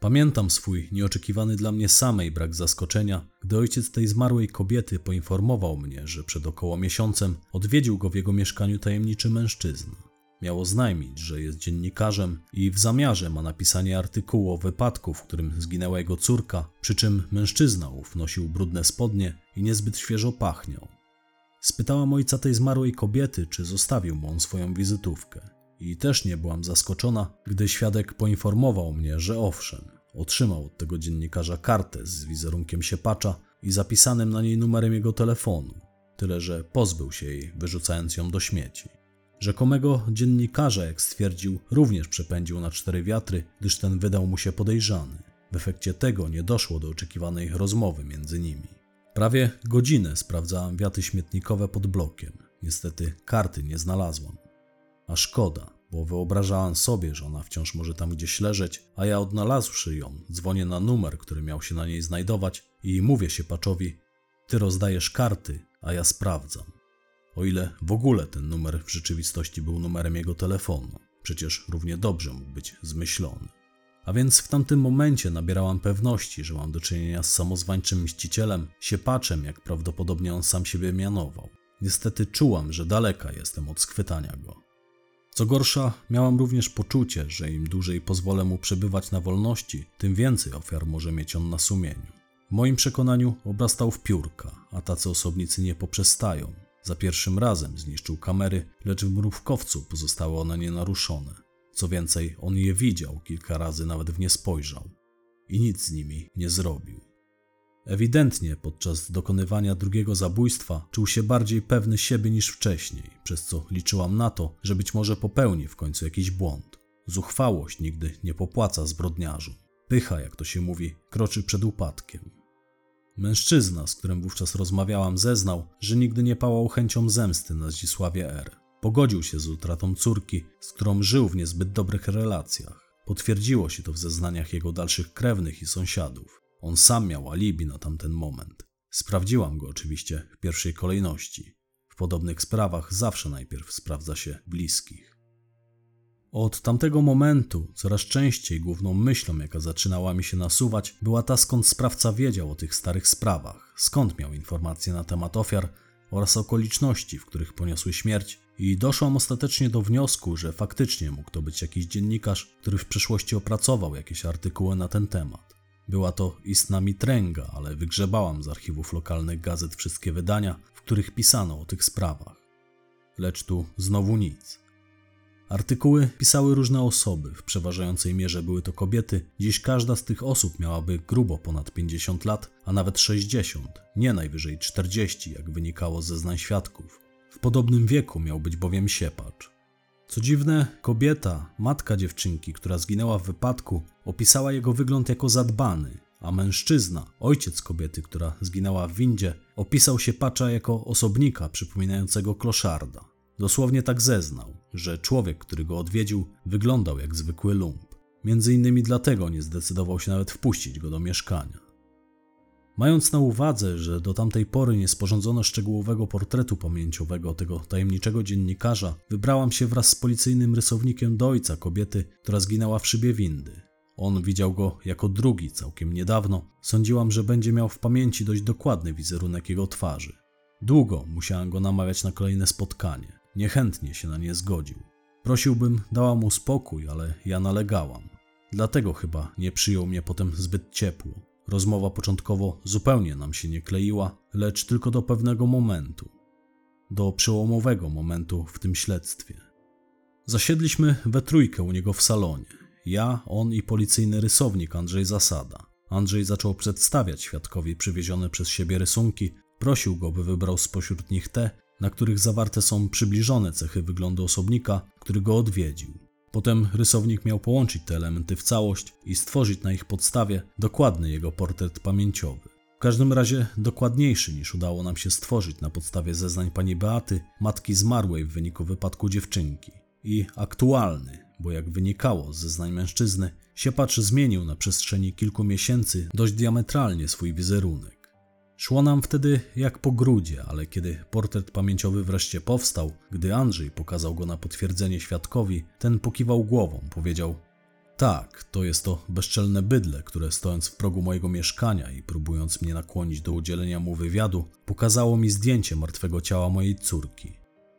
Pamiętam swój nieoczekiwany dla mnie samej brak zaskoczenia, gdy ojciec tej zmarłej kobiety poinformował mnie, że przed około miesiącem odwiedził go w jego mieszkaniu tajemniczy mężczyzna. Miał oznajmić, że jest dziennikarzem i w zamiarze ma napisanie artykułu o wypadku, w którym zginęła jego córka, przy czym mężczyzna ów nosił brudne spodnie i niezbyt świeżo pachniał. Spytałam ojca tej zmarłej kobiety, czy zostawił mu on swoją wizytówkę. I też nie byłam zaskoczona, gdy świadek poinformował mnie, że owszem, otrzymał od tego dziennikarza kartę z wizerunkiem siepacza i zapisanym na niej numerem jego telefonu, tyle że pozbył się jej, wyrzucając ją do śmieci. Rzekomego dziennikarza, jak stwierdził, również przepędził na cztery wiatry, gdyż ten wydał mu się podejrzany. W efekcie tego nie doszło do oczekiwanej rozmowy między nimi. Prawie godzinę sprawdzałam wiaty śmietnikowe pod blokiem. Niestety karty nie znalazłam. A szkoda, bo wyobrażałam sobie, że ona wciąż może tam gdzieś leżeć, a ja odnalazłszy ją, dzwonię na numer, który miał się na niej znajdować i mówię się Paczowi, ty rozdajesz karty, a ja sprawdzam. O ile w ogóle ten numer w rzeczywistości był numerem jego telefonu, przecież równie dobrze mógł być zmyślony. A więc w tamtym momencie nabierałam pewności, że mam do czynienia z samozwańczym mścicielem, siepaczem, jak prawdopodobnie on sam siebie mianował. Niestety czułam, że daleka jestem od schwytania go. Co gorsza, miałam również poczucie, że im dłużej pozwolę mu przebywać na wolności, tym więcej ofiar może mieć on na sumieniu. W moim przekonaniu obrastał w piórka, a tacy osobnicy nie poprzestają. Za pierwszym razem zniszczył kamery, lecz w mrówkowcu pozostały one nienaruszone. Co więcej, on je widział kilka razy, nawet w nie spojrzał i nic z nimi nie zrobił. Ewidentnie podczas dokonywania drugiego zabójstwa czuł się bardziej pewny siebie niż wcześniej, przez co liczyłam na to, że być może popełni w końcu jakiś błąd. Zuchwałość nigdy nie popłaca zbrodniarzu. Pycha, jak to się mówi, kroczy przed upadkiem. Mężczyzna, z którym wówczas rozmawiałam, zeznał, że nigdy nie pałał chęcią zemsty na Zdzisławie R. Pogodził się z utratą córki, z którą żył w niezbyt dobrych relacjach. Potwierdziło się to w zeznaniach jego dalszych krewnych i sąsiadów. On sam miał alibi na tamten moment. Sprawdziłam go oczywiście w pierwszej kolejności. W podobnych sprawach zawsze najpierw sprawdza się bliskich. Od tamtego momentu coraz częściej główną myślą, jaka zaczynała mi się nasuwać, była ta, skąd sprawca wiedział o tych starych sprawach, skąd miał informacje na temat ofiar oraz okoliczności, w których poniosły śmierć, i doszłam ostatecznie do wniosku, że faktycznie mógł to być jakiś dziennikarz, który w przeszłości opracował jakieś artykuły na ten temat. Była to istna mitręga, ale wygrzebałam z archiwów lokalnych gazet wszystkie wydania, w których pisano o tych sprawach. Lecz tu znowu nic. Artykuły pisały różne osoby, w przeważającej mierze były to kobiety. Dziś każda z tych osób miałaby grubo ponad 50 lat, a nawet 60, nie najwyżej 40, jak wynikało ze zeznań świadków. W podobnym wieku miał być bowiem siepacz. Co dziwne, kobieta, matka dziewczynki, która zginęła w wypadku, opisała jego wygląd jako zadbany, a mężczyzna, ojciec kobiety, która zginęła w windzie, opisał siepacza jako osobnika przypominającego kloszarda. Dosłownie tak zeznał, że człowiek, który go odwiedził, wyglądał jak zwykły lump. Między innymi dlatego nie zdecydował się nawet wpuścić go do mieszkania. Mając na uwadze, że do tamtej pory nie sporządzono szczegółowego portretu pamięciowego tego tajemniczego dziennikarza, wybrałam się wraz z policyjnym rysownikiem do ojca kobiety, która zginęła w szybie windy. On widział go jako drugi całkiem niedawno. Sądziłam, że będzie miał w pamięci dość dokładny wizerunek jego twarzy. Długo musiałam go namawiać na kolejne spotkanie. Niechętnie się na nie zgodził. Prosiłbym, dała mu spokój, ale ja nalegałam. Dlatego chyba nie przyjął mnie potem zbyt ciepło. Rozmowa początkowo zupełnie nam się nie kleiła, lecz tylko do pewnego momentu. Do przełomowego momentu w tym śledztwie. Zasiedliśmy we trójkę u niego w salonie. Ja, on i policyjny rysownik Andrzej Zasada. Andrzej zaczął przedstawiać świadkowi przywiezione przez siebie rysunki, prosił go, by wybrał spośród nich te, na których zawarte są przybliżone cechy wyglądu osobnika, który go odwiedził. Potem rysownik miał połączyć te elementy w całość i stworzyć na ich podstawie dokładny jego portret pamięciowy. W każdym razie dokładniejszy niż udało nam się stworzyć na podstawie zeznań pani Beaty, matki zmarłej w wyniku wypadku dziewczynki. I aktualny, bo jak wynikało z zeznań mężczyzny, siepacz zmienił na przestrzeni kilku miesięcy dość diametralnie swój wizerunek. Szło nam wtedy jak po grudzie, ale kiedy portret pamięciowy wreszcie powstał, gdy Andrzej pokazał go na potwierdzenie świadkowi, ten pokiwał głową, powiedział: Tak, to jest to bezczelne bydle, które stojąc w progu mojego mieszkania i próbując mnie nakłonić do udzielenia mu wywiadu, pokazało mi zdjęcie martwego ciała mojej córki.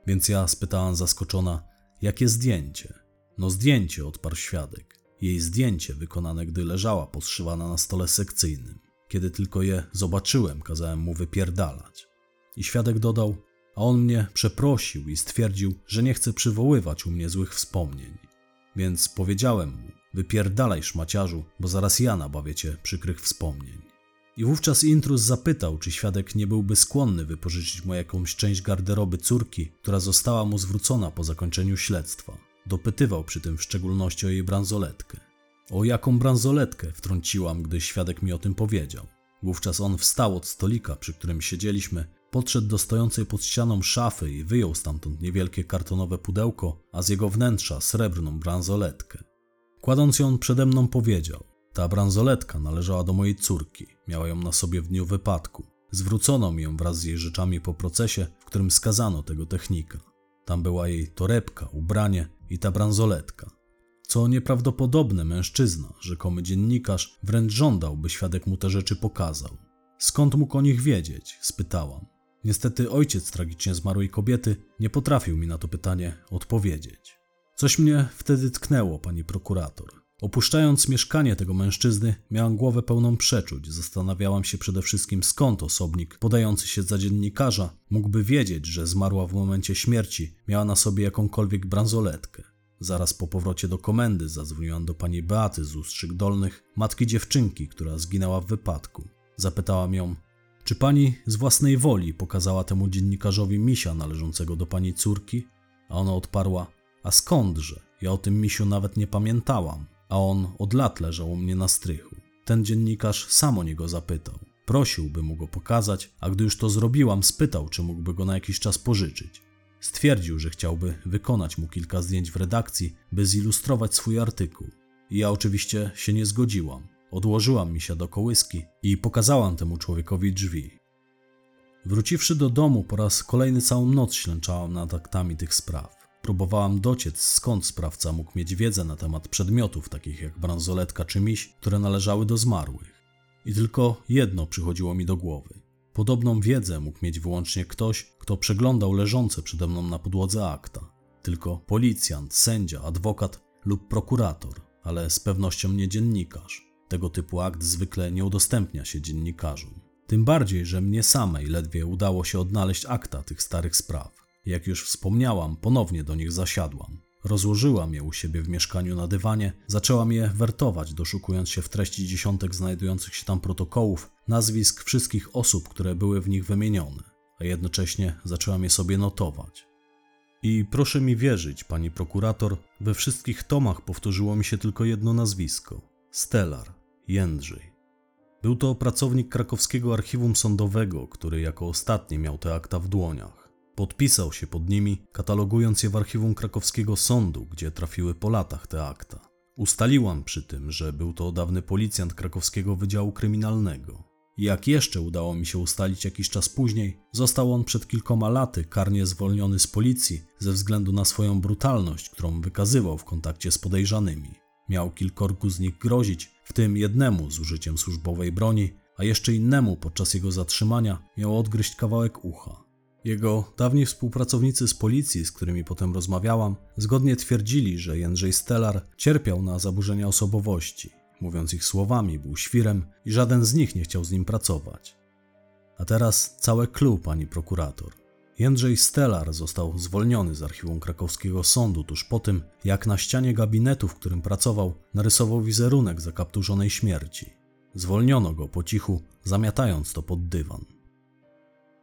Więc ja spytałam zaskoczona: Jakie zdjęcie? No, zdjęcie, odparł świadek. Jej zdjęcie wykonane, gdy leżała poszywana na stole sekcyjnym. Kiedy tylko je zobaczyłem, kazałem mu wypierdalać. I świadek dodał, a on mnie przeprosił i stwierdził, że nie chce przywoływać u mnie złych wspomnień. Więc powiedziałem mu, wypierdalaj szmaciarzu, bo zaraz ja nabawię cię przykrych wspomnień. I wówczas intruz zapytał, czy świadek nie byłby skłonny wypożyczyć mu jakąś część garderoby córki, która została mu zwrócona po zakończeniu śledztwa. Dopytywał przy tym w szczególności o jej bransoletkę. O jaką bransoletkę wtrąciłam, gdy świadek mi o tym powiedział. Wówczas on wstał od stolika, przy którym siedzieliśmy, podszedł do stojącej pod ścianą szafy i wyjął stamtąd niewielkie kartonowe pudełko, a z jego wnętrza srebrną bransoletkę. Kładąc ją przede mną powiedział: Ta bransoletka należała do mojej córki, miała ją na sobie w dniu wypadku. Zwrócono mi ją wraz z jej rzeczami po procesie, w którym skazano tego technika. Tam była jej torebka, ubranie i ta bransoletka. Co nieprawdopodobne, mężczyzna, rzekomy dziennikarz, wręcz żądał, by świadek mu te rzeczy pokazał. Skąd mógł o nich wiedzieć? spytałam. Niestety ojciec tragicznie zmarłej kobiety nie potrafił mi na to pytanie odpowiedzieć. Coś mnie wtedy tknęło, pani prokurator. Opuszczając mieszkanie tego mężczyzny, miałam głowę pełną przeczuć. Zastanawiałam się przede wszystkim, skąd osobnik podający się za dziennikarza mógłby wiedzieć, że zmarła w momencie śmierci miała na sobie jakąkolwiek bransoletkę. Zaraz po powrocie do komendy zadzwoniłam do pani Beaty z Ustrzyk Dolnych, matki dziewczynki, która zginęła w wypadku. Zapytałam ją, czy pani z własnej woli pokazała temu dziennikarzowi misia należącego do pani córki? A ona odparła, a skądże? Ja o tym misiu nawet nie pamiętałam, a on od lat leżał u mnie na strychu. Ten dziennikarz sam o niego zapytał. Prosił, by mu go pokazać, a gdy już to zrobiłam, spytał, czy mógłby go na jakiś czas pożyczyć. Stwierdził, że chciałby wykonać mu kilka zdjęć w redakcji, by zilustrować swój artykuł. Ja oczywiście się nie zgodziłam. Odłożyłam mi się do kołyski i pokazałam temu człowiekowi drzwi. Wróciwszy do domu, po raz kolejny całą noc ślęczałam nad aktami tych spraw. Próbowałam dociec, skąd sprawca mógł mieć wiedzę na temat przedmiotów, takich jak bransoletka czy miś, które należały do zmarłych. I tylko jedno przychodziło mi do głowy. Podobną wiedzę mógł mieć wyłącznie ktoś, kto przeglądał leżące przede mną na podłodze akta. Tylko policjant, sędzia, adwokat lub prokurator, ale z pewnością nie dziennikarz. Tego typu akt zwykle nie udostępnia się dziennikarzom. Tym bardziej, że mnie samej ledwie udało się odnaleźć akta tych starych spraw. Jak już wspomniałam, ponownie do nich zasiadłam. Rozłożyłam je u siebie w mieszkaniu na dywanie, zaczęłam je wertować, doszukując się w treści dziesiątek znajdujących się tam protokołów, nazwisk wszystkich osób, które były w nich wymienione, a jednocześnie zaczęłam je sobie notować. I proszę mi wierzyć, pani prokurator, we wszystkich tomach powtórzyło mi się tylko jedno nazwisko: Stellar, Jędrzej. Był to pracownik krakowskiego archiwum sądowego, który jako ostatni miał te akta w dłoniach. Podpisał się pod nimi, katalogując je w archiwum krakowskiego sądu, gdzie trafiły po latach te akta. Ustaliłam przy tym, że był to dawny policjant krakowskiego Wydziału Kryminalnego. Jak jeszcze udało mi się ustalić jakiś czas później, został on przed kilkoma laty karnie zwolniony z policji ze względu na swoją brutalność, którą wykazywał w kontakcie z podejrzanymi. Miał kilkorgu z nich grozić, w tym jednemu z użyciem służbowej broni, a jeszcze innemu podczas jego zatrzymania miał odgryźć kawałek ucha. Jego dawni współpracownicy z policji, z którymi potem rozmawiałam, zgodnie twierdzili, że Jędrzej Stellar cierpiał na zaburzenia osobowości. Mówiąc ich słowami, był świrem i żaden z nich nie chciał z nim pracować. A teraz całe clue, pani prokurator. Jędrzej Stellar został zwolniony z archiwum krakowskiego sądu tuż po tym, jak na ścianie gabinetu, w którym pracował, narysował wizerunek zakapturzonej śmierci. Zwolniono go po cichu, zamiatając to pod dywan.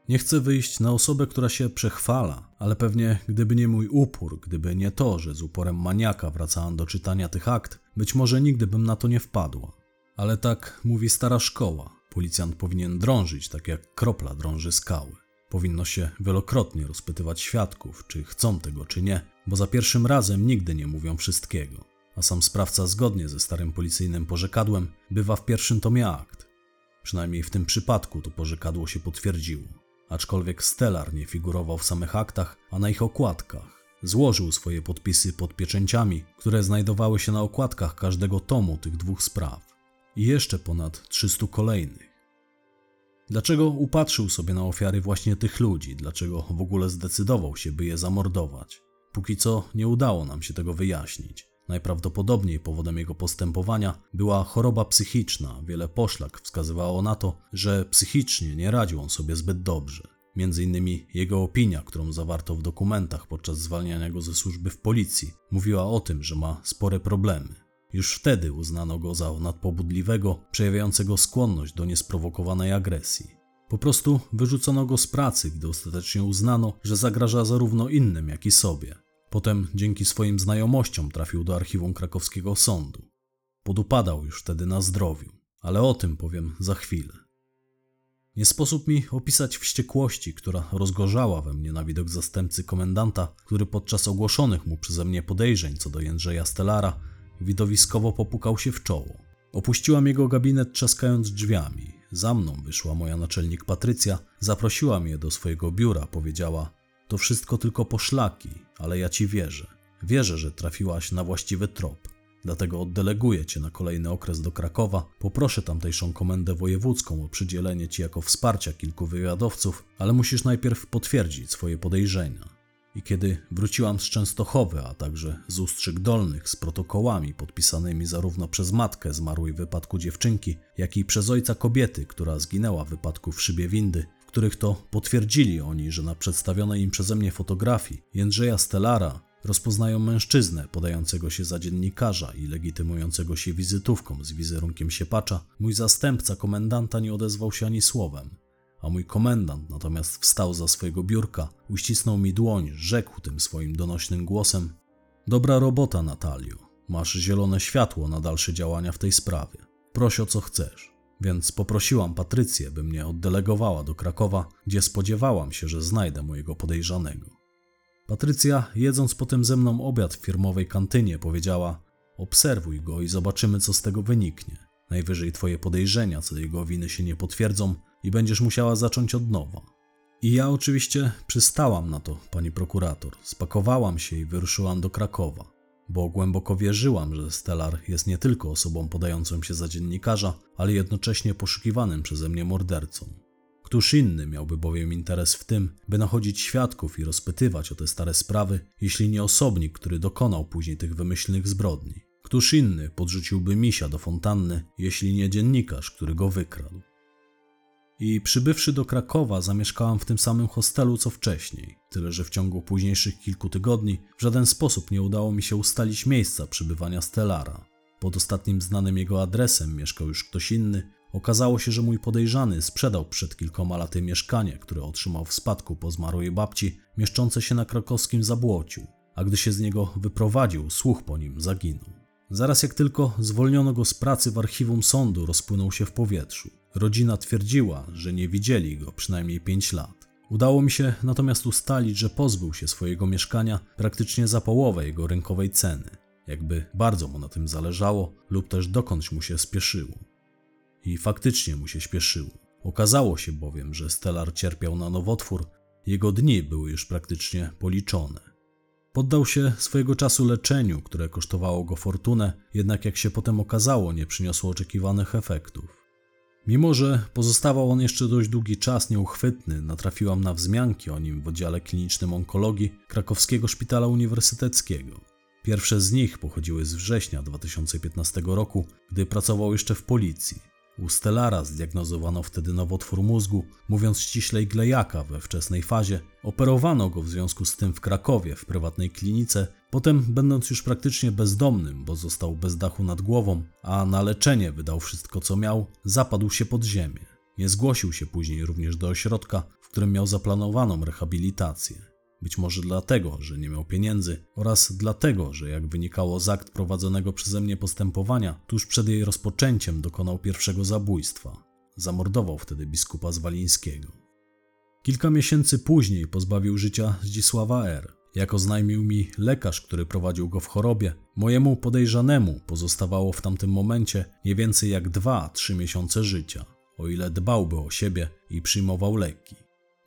Nie chcę wyjść na osobę, która się przechwala, ale pewnie gdyby nie mój upór, gdyby nie to, że z uporem maniaka wracałam do czytania tych akt, być może nigdy bym na to nie wpadła. Ale tak mówi stara szkoła. Policjant powinien drążyć, tak jak kropla drąży skały. Powinno się wielokrotnie rozpytywać świadków, czy chcą tego, czy nie, bo za pierwszym razem nigdy nie mówią wszystkiego. A sam sprawca, zgodnie ze starym policyjnym porzekadłem, bywa w pierwszym tomie akt. Przynajmniej w tym przypadku to porzekadło się potwierdziło. Aczkolwiek Stellar nie figurował w samych aktach, a na ich okładkach. Złożył swoje podpisy pod pieczęciami, które znajdowały się na okładkach każdego tomu tych dwóch spraw. I jeszcze ponad 300 kolejnych. Dlaczego upatrzył sobie na ofiary właśnie tych ludzi? Dlaczego w ogóle zdecydował się, by je zamordować? Póki co nie udało nam się tego wyjaśnić. Najprawdopodobniej powodem jego postępowania była choroba psychiczna. Wiele poszlak wskazywało na to, że psychicznie nie radził on sobie zbyt dobrze. Między innymi jego opinia, którą zawarto w dokumentach podczas zwalniania go ze służby w policji, mówiła o tym, że ma spore problemy. Już wtedy uznano go za nadpobudliwego, przejawiającego skłonność do niesprowokowanej agresji. Po prostu wyrzucono go z pracy, gdy ostatecznie uznano, że zagraża zarówno innym, jak i sobie. Potem dzięki swoim znajomościom trafił do archiwum krakowskiego sądu. Podupadał już wtedy na zdrowiu, ale o tym powiem za chwilę. Nie sposób mi opisać wściekłości, która rozgorzała we mnie na widok zastępcy komendanta, który podczas ogłoszonych mu przeze mnie podejrzeń co do Jędrzeja Stellara widowiskowo popukał się w czoło. Opuściłam jego gabinet trzaskając drzwiami. Za mną wyszła moja naczelnik Patrycja, zaprosiła mnie do swojego biura, powiedziała: To wszystko tylko poszlaki, ale ja ci wierzę. Wierzę, że trafiłaś na właściwy trop. Dlatego oddeleguję cię na kolejny okres do Krakowa. Poproszę tamtejszą komendę wojewódzką o przydzielenie ci jako wsparcia kilku wywiadowców, ale musisz najpierw potwierdzić swoje podejrzenia. I kiedy wróciłam z Częstochowy, a także z Ustrzyk Dolnych z protokołami podpisanymi zarówno przez matkę zmarłej w wypadku dziewczynki, jak i przez ojca kobiety, która zginęła w wypadku w szybie windy, których to potwierdzili oni, że na przedstawionej im przeze mnie fotografii Jędrzeja Stellara rozpoznają mężczyznę podającego się za dziennikarza i legitymującego się wizytówką z wizerunkiem siepacza, mój zastępca komendanta nie odezwał się ani słowem a mój komendant natomiast wstał za swojego biurka, uścisnął mi dłoń, rzekł tym swoim donośnym głosem: Dobra robota, Natalio. Masz zielone światło na dalsze działania w tej sprawie. Proś o co chcesz. Więc poprosiłam Patrycję, by mnie oddelegowała do Krakowa, gdzie spodziewałam się, że znajdę mojego podejrzanego. Patrycja, jedząc potem ze mną obiad w firmowej kantynie, powiedziała: Obserwuj go i zobaczymy, co z tego wyniknie. Najwyżej twoje podejrzenia co do jego winy się nie potwierdzą i będziesz musiała zacząć od nowa. I ja oczywiście przystałam na to, pani prokurator. Spakowałam się i wyruszyłam do Krakowa, bo głęboko wierzyłam, że Stellar jest nie tylko osobą podającą się za dziennikarza, ale jednocześnie poszukiwanym przeze mnie mordercą. Któż inny miałby bowiem interes w tym, by nachodzić świadków i rozpytywać o te stare sprawy, jeśli nie osobnik, który dokonał później tych wymyślnych zbrodni? Któż inny podrzuciłby misia do fontanny, jeśli nie dziennikarz, który go wykradł? I przybywszy do Krakowa, zamieszkałam w tym samym hostelu co wcześniej. Tyle, że w ciągu późniejszych kilku tygodni w żaden sposób nie udało mi się ustalić miejsca przybywania Stellara. Pod ostatnim znanym jego adresem mieszkał już ktoś inny. Okazało się, że mój podejrzany sprzedał przed kilkoma laty mieszkanie, które otrzymał w spadku po zmarłej babci, mieszczące się na krakowskim Zabłociu. A gdy się z niego wyprowadził, słuch po nim zaginął. Zaraz jak tylko zwolniono go z pracy w archiwum sądu, rozpłynął się w powietrzu. Rodzina twierdziła, że nie widzieli go przynajmniej 5 lat. Udało mi się natomiast ustalić, że pozbył się swojego mieszkania praktycznie za połowę jego rynkowej ceny, jakby bardzo mu na tym zależało, lub też dokądś mu się spieszyło. I faktycznie mu się śpieszyło. Okazało się bowiem, że Stellar cierpiał na nowotwór, jego dni były już praktycznie policzone. Poddał się swojego czasu leczeniu, które kosztowało go fortunę, jednak jak się potem okazało, nie przyniosło oczekiwanych efektów. Mimo, że pozostawał on jeszcze dość długi czas nieuchwytny, natrafiłam na wzmianki o nim w oddziale klinicznym onkologii Krakowskiego Szpitala Uniwersyteckiego. Pierwsze z nich pochodziły z września 2015 roku, gdy pracował jeszcze w policji. U Stellara zdiagnozowano wtedy nowotwór mózgu, mówiąc ściślej glejaka we wczesnej fazie. Operowano go w związku z tym w Krakowie w prywatnej klinice, potem będąc już praktycznie bezdomnym, bo został bez dachu nad głową, a na leczenie wydał wszystko co miał, zapadł się pod ziemię. Nie zgłosił się później również do ośrodka, w którym miał zaplanowaną rehabilitację. Być może dlatego, że nie miał pieniędzy, oraz dlatego, że jak wynikało z akt prowadzonego przeze mnie postępowania, tuż przed jej rozpoczęciem dokonał pierwszego zabójstwa. Zamordował wtedy biskupa Zwalińskiego. Kilka miesięcy później pozbawił życia Zdzisława R. Jak oznajmił mi lekarz, który prowadził go w chorobie, mojemu podejrzanemu pozostawało w tamtym momencie nie więcej jak 2-3 miesiące życia, o ile dbałby o siebie i przyjmował leki.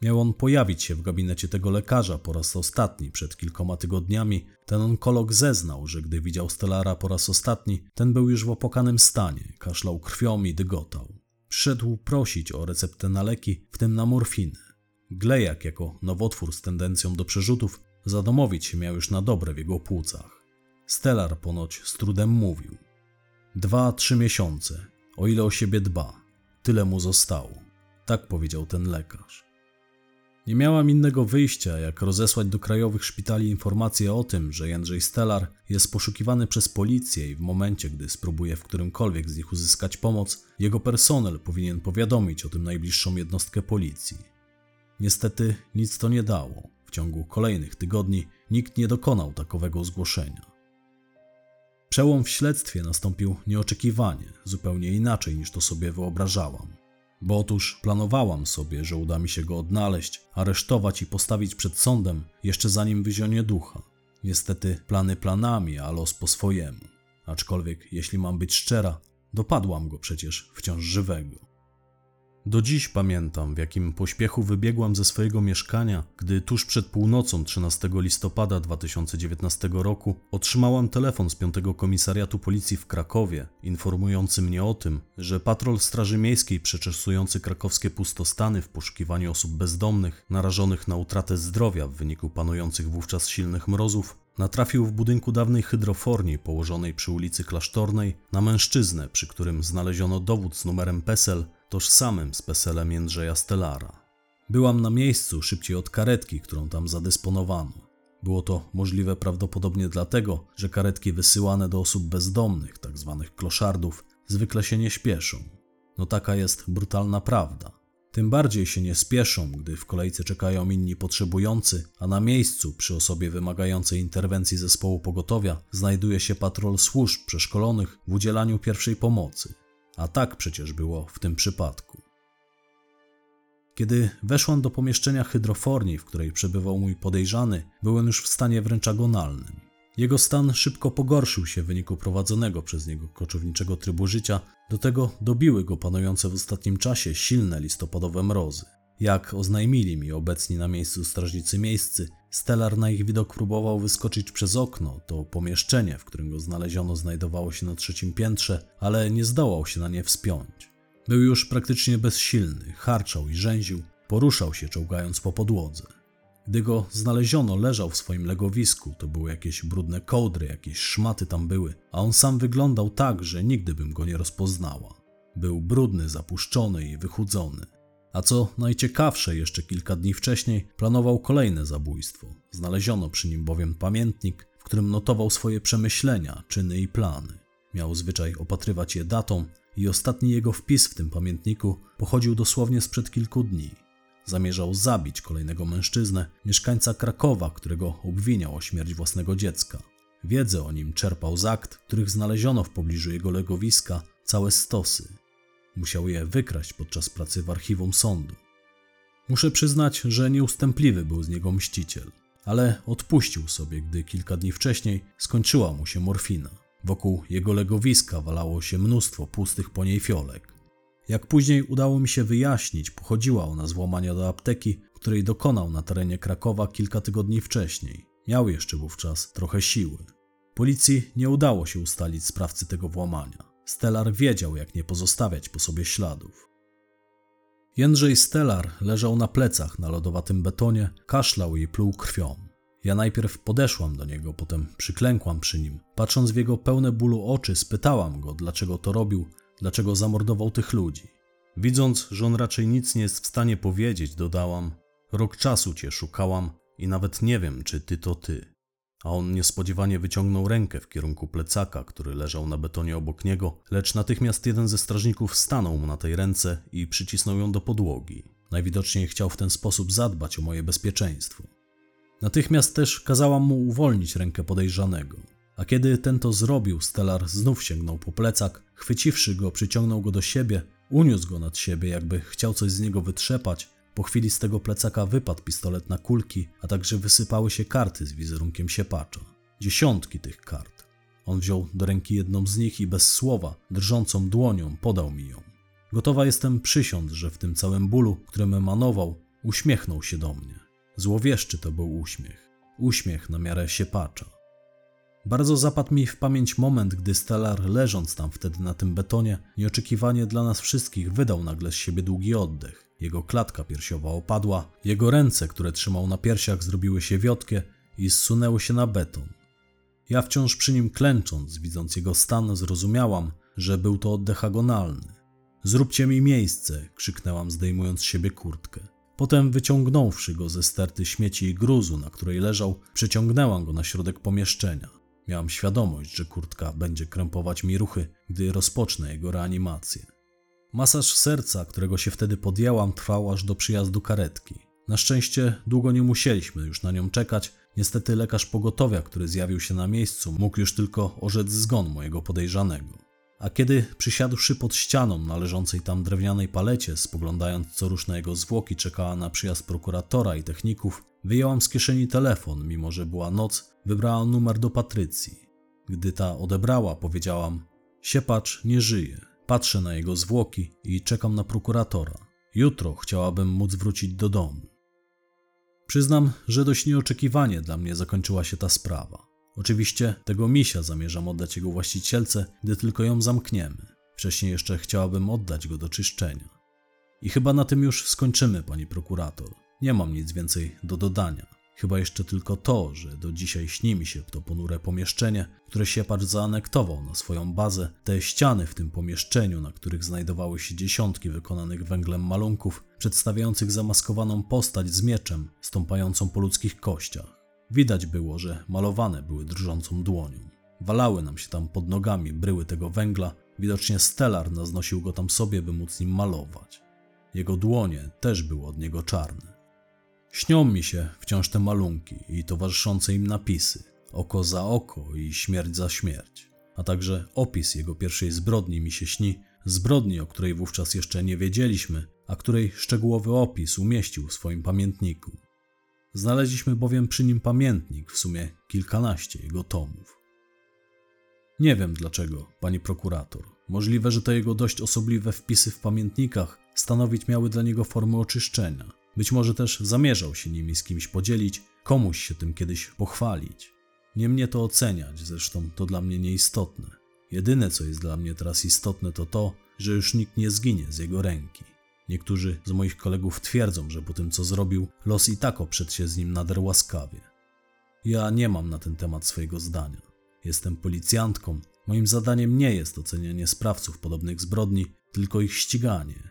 Miał on pojawić się w gabinecie tego lekarza po raz ostatni przed kilkoma tygodniami. Ten onkolog zeznał, że gdy widział Stellara po raz ostatni, ten był już w opłakanym stanie, kaszlał krwią i dygotał. Przyszedł prosić o receptę na leki, w tym na morfinę. Glejak, jako nowotwór z tendencją do przerzutów, zadomowić się miał już na dobre w jego płucach. Stellar ponoć z trudem mówił. Dwa, trzy miesiące, o ile o siebie dba. Tyle mu zostało. Tak powiedział ten lekarz. Nie miałam innego wyjścia, jak rozesłać do krajowych szpitali informację o tym, że Jędrzej Stellar jest poszukiwany przez policję i w momencie, gdy spróbuje w którymkolwiek z nich uzyskać pomoc, jego personel powinien powiadomić o tym najbliższą jednostkę policji. Niestety nic to nie dało. Ciągu kolejnych tygodni nikt nie dokonał takowego zgłoszenia. Przełom w śledztwie nastąpił nieoczekiwanie, zupełnie inaczej niż to sobie wyobrażałam. Bo otóż planowałam sobie, że uda mi się go odnaleźć, aresztować i postawić przed sądem jeszcze zanim wyzionie ducha. Niestety plany planami, a los po swojemu. Aczkolwiek, jeśli mam być szczera, dopadłam go przecież wciąż żywego. Do dziś pamiętam, w jakim pośpiechu wybiegłam ze swojego mieszkania, gdy tuż przed północą 13 listopada 2019 roku otrzymałam telefon z 5 Komisariatu Policji w Krakowie, informujący mnie o tym, że patrol Straży Miejskiej przeczesujący krakowskie pustostany w poszukiwaniu osób bezdomnych, narażonych na utratę zdrowia w wyniku panujących wówczas silnych mrozów, natrafił w budynku dawnej hydroforni położonej przy ulicy Klasztornej na mężczyznę, przy którym znaleziono dowód z numerem PESEL tożsamym z PESELem Jędrzeja Stellara. Byłam na miejscu szybciej od karetki, którą tam zadysponowano. Było to możliwe prawdopodobnie dlatego, że karetki wysyłane do osób bezdomnych, tzw. kloszardów, zwykle się nie śpieszą. No taka jest brutalna prawda. Tym bardziej się nie spieszą, gdy w kolejce czekają inni potrzebujący, a na miejscu, przy osobie wymagającej interwencji zespołu pogotowia, znajduje się patrol służb przeszkolonych w udzielaniu pierwszej pomocy. A tak przecież było w tym przypadku. Kiedy weszłam do pomieszczenia hydroforni, w której przebywał mój podejrzany, byłem już w stanie wręcz agonalnym. Jego stan szybko pogorszył się w wyniku prowadzonego przez niego koczowniczego trybu życia, do tego dobiły go panujące w ostatnim czasie silne listopadowe mrozy. Jak oznajmili mi obecni na miejscu strażnicy miejscy, Stellar na ich widok próbował wyskoczyć przez okno. To pomieszczenie, w którym go znaleziono, znajdowało się na trzecim piętrze, ale nie zdołał się na nie wspiąć. Był już praktycznie bezsilny, harczał i rzęził, poruszał się czołgając po podłodze. Gdy go znaleziono, leżał w swoim legowisku. To były jakieś brudne kołdry, jakieś szmaty tam były, a on sam wyglądał tak, że nigdy bym go nie rozpoznała. Był brudny, zapuszczony i wychudzony. A co najciekawsze, jeszcze kilka dni wcześniej planował kolejne zabójstwo. Znaleziono przy nim bowiem pamiętnik, w którym notował swoje przemyślenia, czyny i plany. Miał zwyczaj opatrywać je datą i ostatni jego wpis w tym pamiętniku pochodził dosłownie sprzed kilku dni. Zamierzał zabić kolejnego mężczyznę, mieszkańca Krakowa, którego obwiniał o śmierć własnego dziecka. Wiedzę o nim czerpał z akt, których znaleziono w pobliżu jego legowiska całe stosy. Musiał je wykraść podczas pracy w archiwum sądu. Muszę przyznać, że nieustępliwy był z niego mściciel, ale odpuścił sobie, gdy kilka dni wcześniej skończyła mu się morfina. Wokół jego legowiska walało się mnóstwo pustych po niej fiolek. Jak później udało mi się wyjaśnić, pochodziła ona z włamania do apteki, której dokonał na terenie Krakowa kilka tygodni wcześniej. Miał jeszcze wówczas trochę siły. Policji nie udało się ustalić sprawcy tego włamania. Stellar wiedział, jak nie pozostawiać po sobie śladów. Jędrzej Stellar leżał na plecach na lodowatym betonie, kaszlał i pluł krwią. Ja najpierw podeszłam do niego, potem przyklękłam przy nim. Patrząc w jego pełne bólu oczy, spytałam go, dlaczego to robił, dlaczego zamordował tych ludzi. Widząc, że on raczej nic nie jest w stanie powiedzieć, dodałam: Rok czasu cię szukałam i nawet nie wiem, czy ty to ty. A on niespodziewanie wyciągnął rękę w kierunku plecaka, który leżał na betonie obok niego, lecz natychmiast jeden ze strażników stanął mu na tej ręce i przycisnął ją do podłogi. Najwidoczniej chciał w ten sposób zadbać o moje bezpieczeństwo. Natychmiast też kazałam mu uwolnić rękę podejrzanego. A kiedy ten to zrobił, Stellar znów sięgnął po plecak, chwyciwszy go, przyciągnął go do siebie, uniósł go nad siebie, jakby chciał coś z niego wytrzepać. Po chwili z tego plecaka wypadł pistolet na kulki, a także wysypały się karty z wizerunkiem siepacza. Dziesiątki tych kart. On wziął do ręki jedną z nich i bez słowa, drżącą dłonią, podał mi ją. Gotowa jestem przysiąc, że w tym całym bólu, którym emanował, uśmiechnął się do mnie. Złowieszczy to był uśmiech. Uśmiech na miarę siepacza. Bardzo zapadł mi w pamięć moment, gdy Stellar, leżąc tam wtedy na tym betonie, nieoczekiwanie dla nas wszystkich wydał nagle z siebie długi oddech. Jego klatka piersiowa opadła, jego ręce, które trzymał na piersiach, zrobiły się wiotkie i zsunęły się na beton. Ja wciąż przy nim klęcząc, widząc jego stan, zrozumiałam, że był to oddech agonalny. Zróbcie mi miejsce, krzyknęłam, zdejmując z siebie kurtkę. Potem, wyciągnąwszy go ze sterty śmieci i gruzu, na której leżał, przeciągnęłam go na środek pomieszczenia. Miałam świadomość, że kurtka będzie krępować mi ruchy, gdy rozpocznę jego reanimację. Masaż serca, którego się wtedy podjęłam, trwał aż do przyjazdu karetki. Na szczęście długo nie musieliśmy już na nią czekać. Niestety lekarz pogotowia, który zjawił się na miejscu, mógł już tylko orzec zgon mojego podejrzanego. A kiedy przysiadłszy pod ścianą na leżącej tam drewnianej palecie, spoglądając co rusz na jego zwłoki, czekała na przyjazd prokuratora i techników, wyjęłam z kieszeni telefon, mimo że była noc, wybrałam numer do Patrycji. Gdy ta odebrała, powiedziałam: Siepacz nie żyje. Patrzę na jego zwłoki i czekam na prokuratora. Jutro chciałabym móc wrócić do domu. Przyznam, że dość nieoczekiwanie dla mnie zakończyła się ta sprawa. Oczywiście tego misia zamierzam oddać jego właścicielce, gdy tylko ją zamkniemy. Wcześniej jeszcze chciałabym oddać go do czyszczenia. I chyba na tym już skończymy, pani prokurator. Nie mam nic więcej do dodania. Chyba jeszcze tylko to, że do dzisiaj śni mi się to ponure pomieszczenie, które siepacz zaanektował na swoją bazę, te ściany w tym pomieszczeniu, na których znajdowały się dziesiątki wykonanych węglem malunków, przedstawiających zamaskowaną postać z mieczem, stąpającą po ludzkich kościach. Widać było, że malowane były drżącą dłonią. Walały nam się tam pod nogami bryły tego węgla, widocznie Stellar naznosił go tam sobie, by móc nim malować. Jego dłonie też były od niego czarne. Śnią mi się wciąż te malunki i towarzyszące im napisy oko za oko i śmierć za śmierć, a także opis jego pierwszej zbrodni mi się śni, Zbrodni, o której wówczas jeszcze nie wiedzieliśmy, a której szczegółowy opis umieścił w swoim pamiętniku. Znaleźliśmy bowiem przy nim pamiętnik, w sumie kilkanaście jego tomów. Nie wiem dlaczego, pani prokurator. Możliwe, że te jego dość osobliwe wpisy w pamiętnikach stanowić miały dla niego formę oczyszczenia. Być może też zamierzał się nimi z kimś podzielić, komuś się tym kiedyś pochwalić. Nie mnie to oceniać, zresztą to dla mnie nieistotne. Jedyne, co jest dla mnie teraz istotne, to to, że już nikt nie zginie z jego ręki. Niektórzy z moich kolegów twierdzą, że po tym, co zrobił, los i tak oprzedł się z nim nader łaskawie. Ja nie mam na ten temat swojego zdania. Jestem policjantką. Moim zadaniem nie jest ocenianie sprawców podobnych zbrodni, tylko ich ściganie.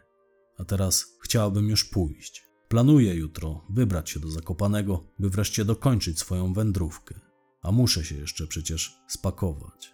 A teraz chciałabym już pójść. Planuję jutro wybrać się do Zakopanego, by wreszcie dokończyć swoją wędrówkę. A muszę się jeszcze przecież spakować.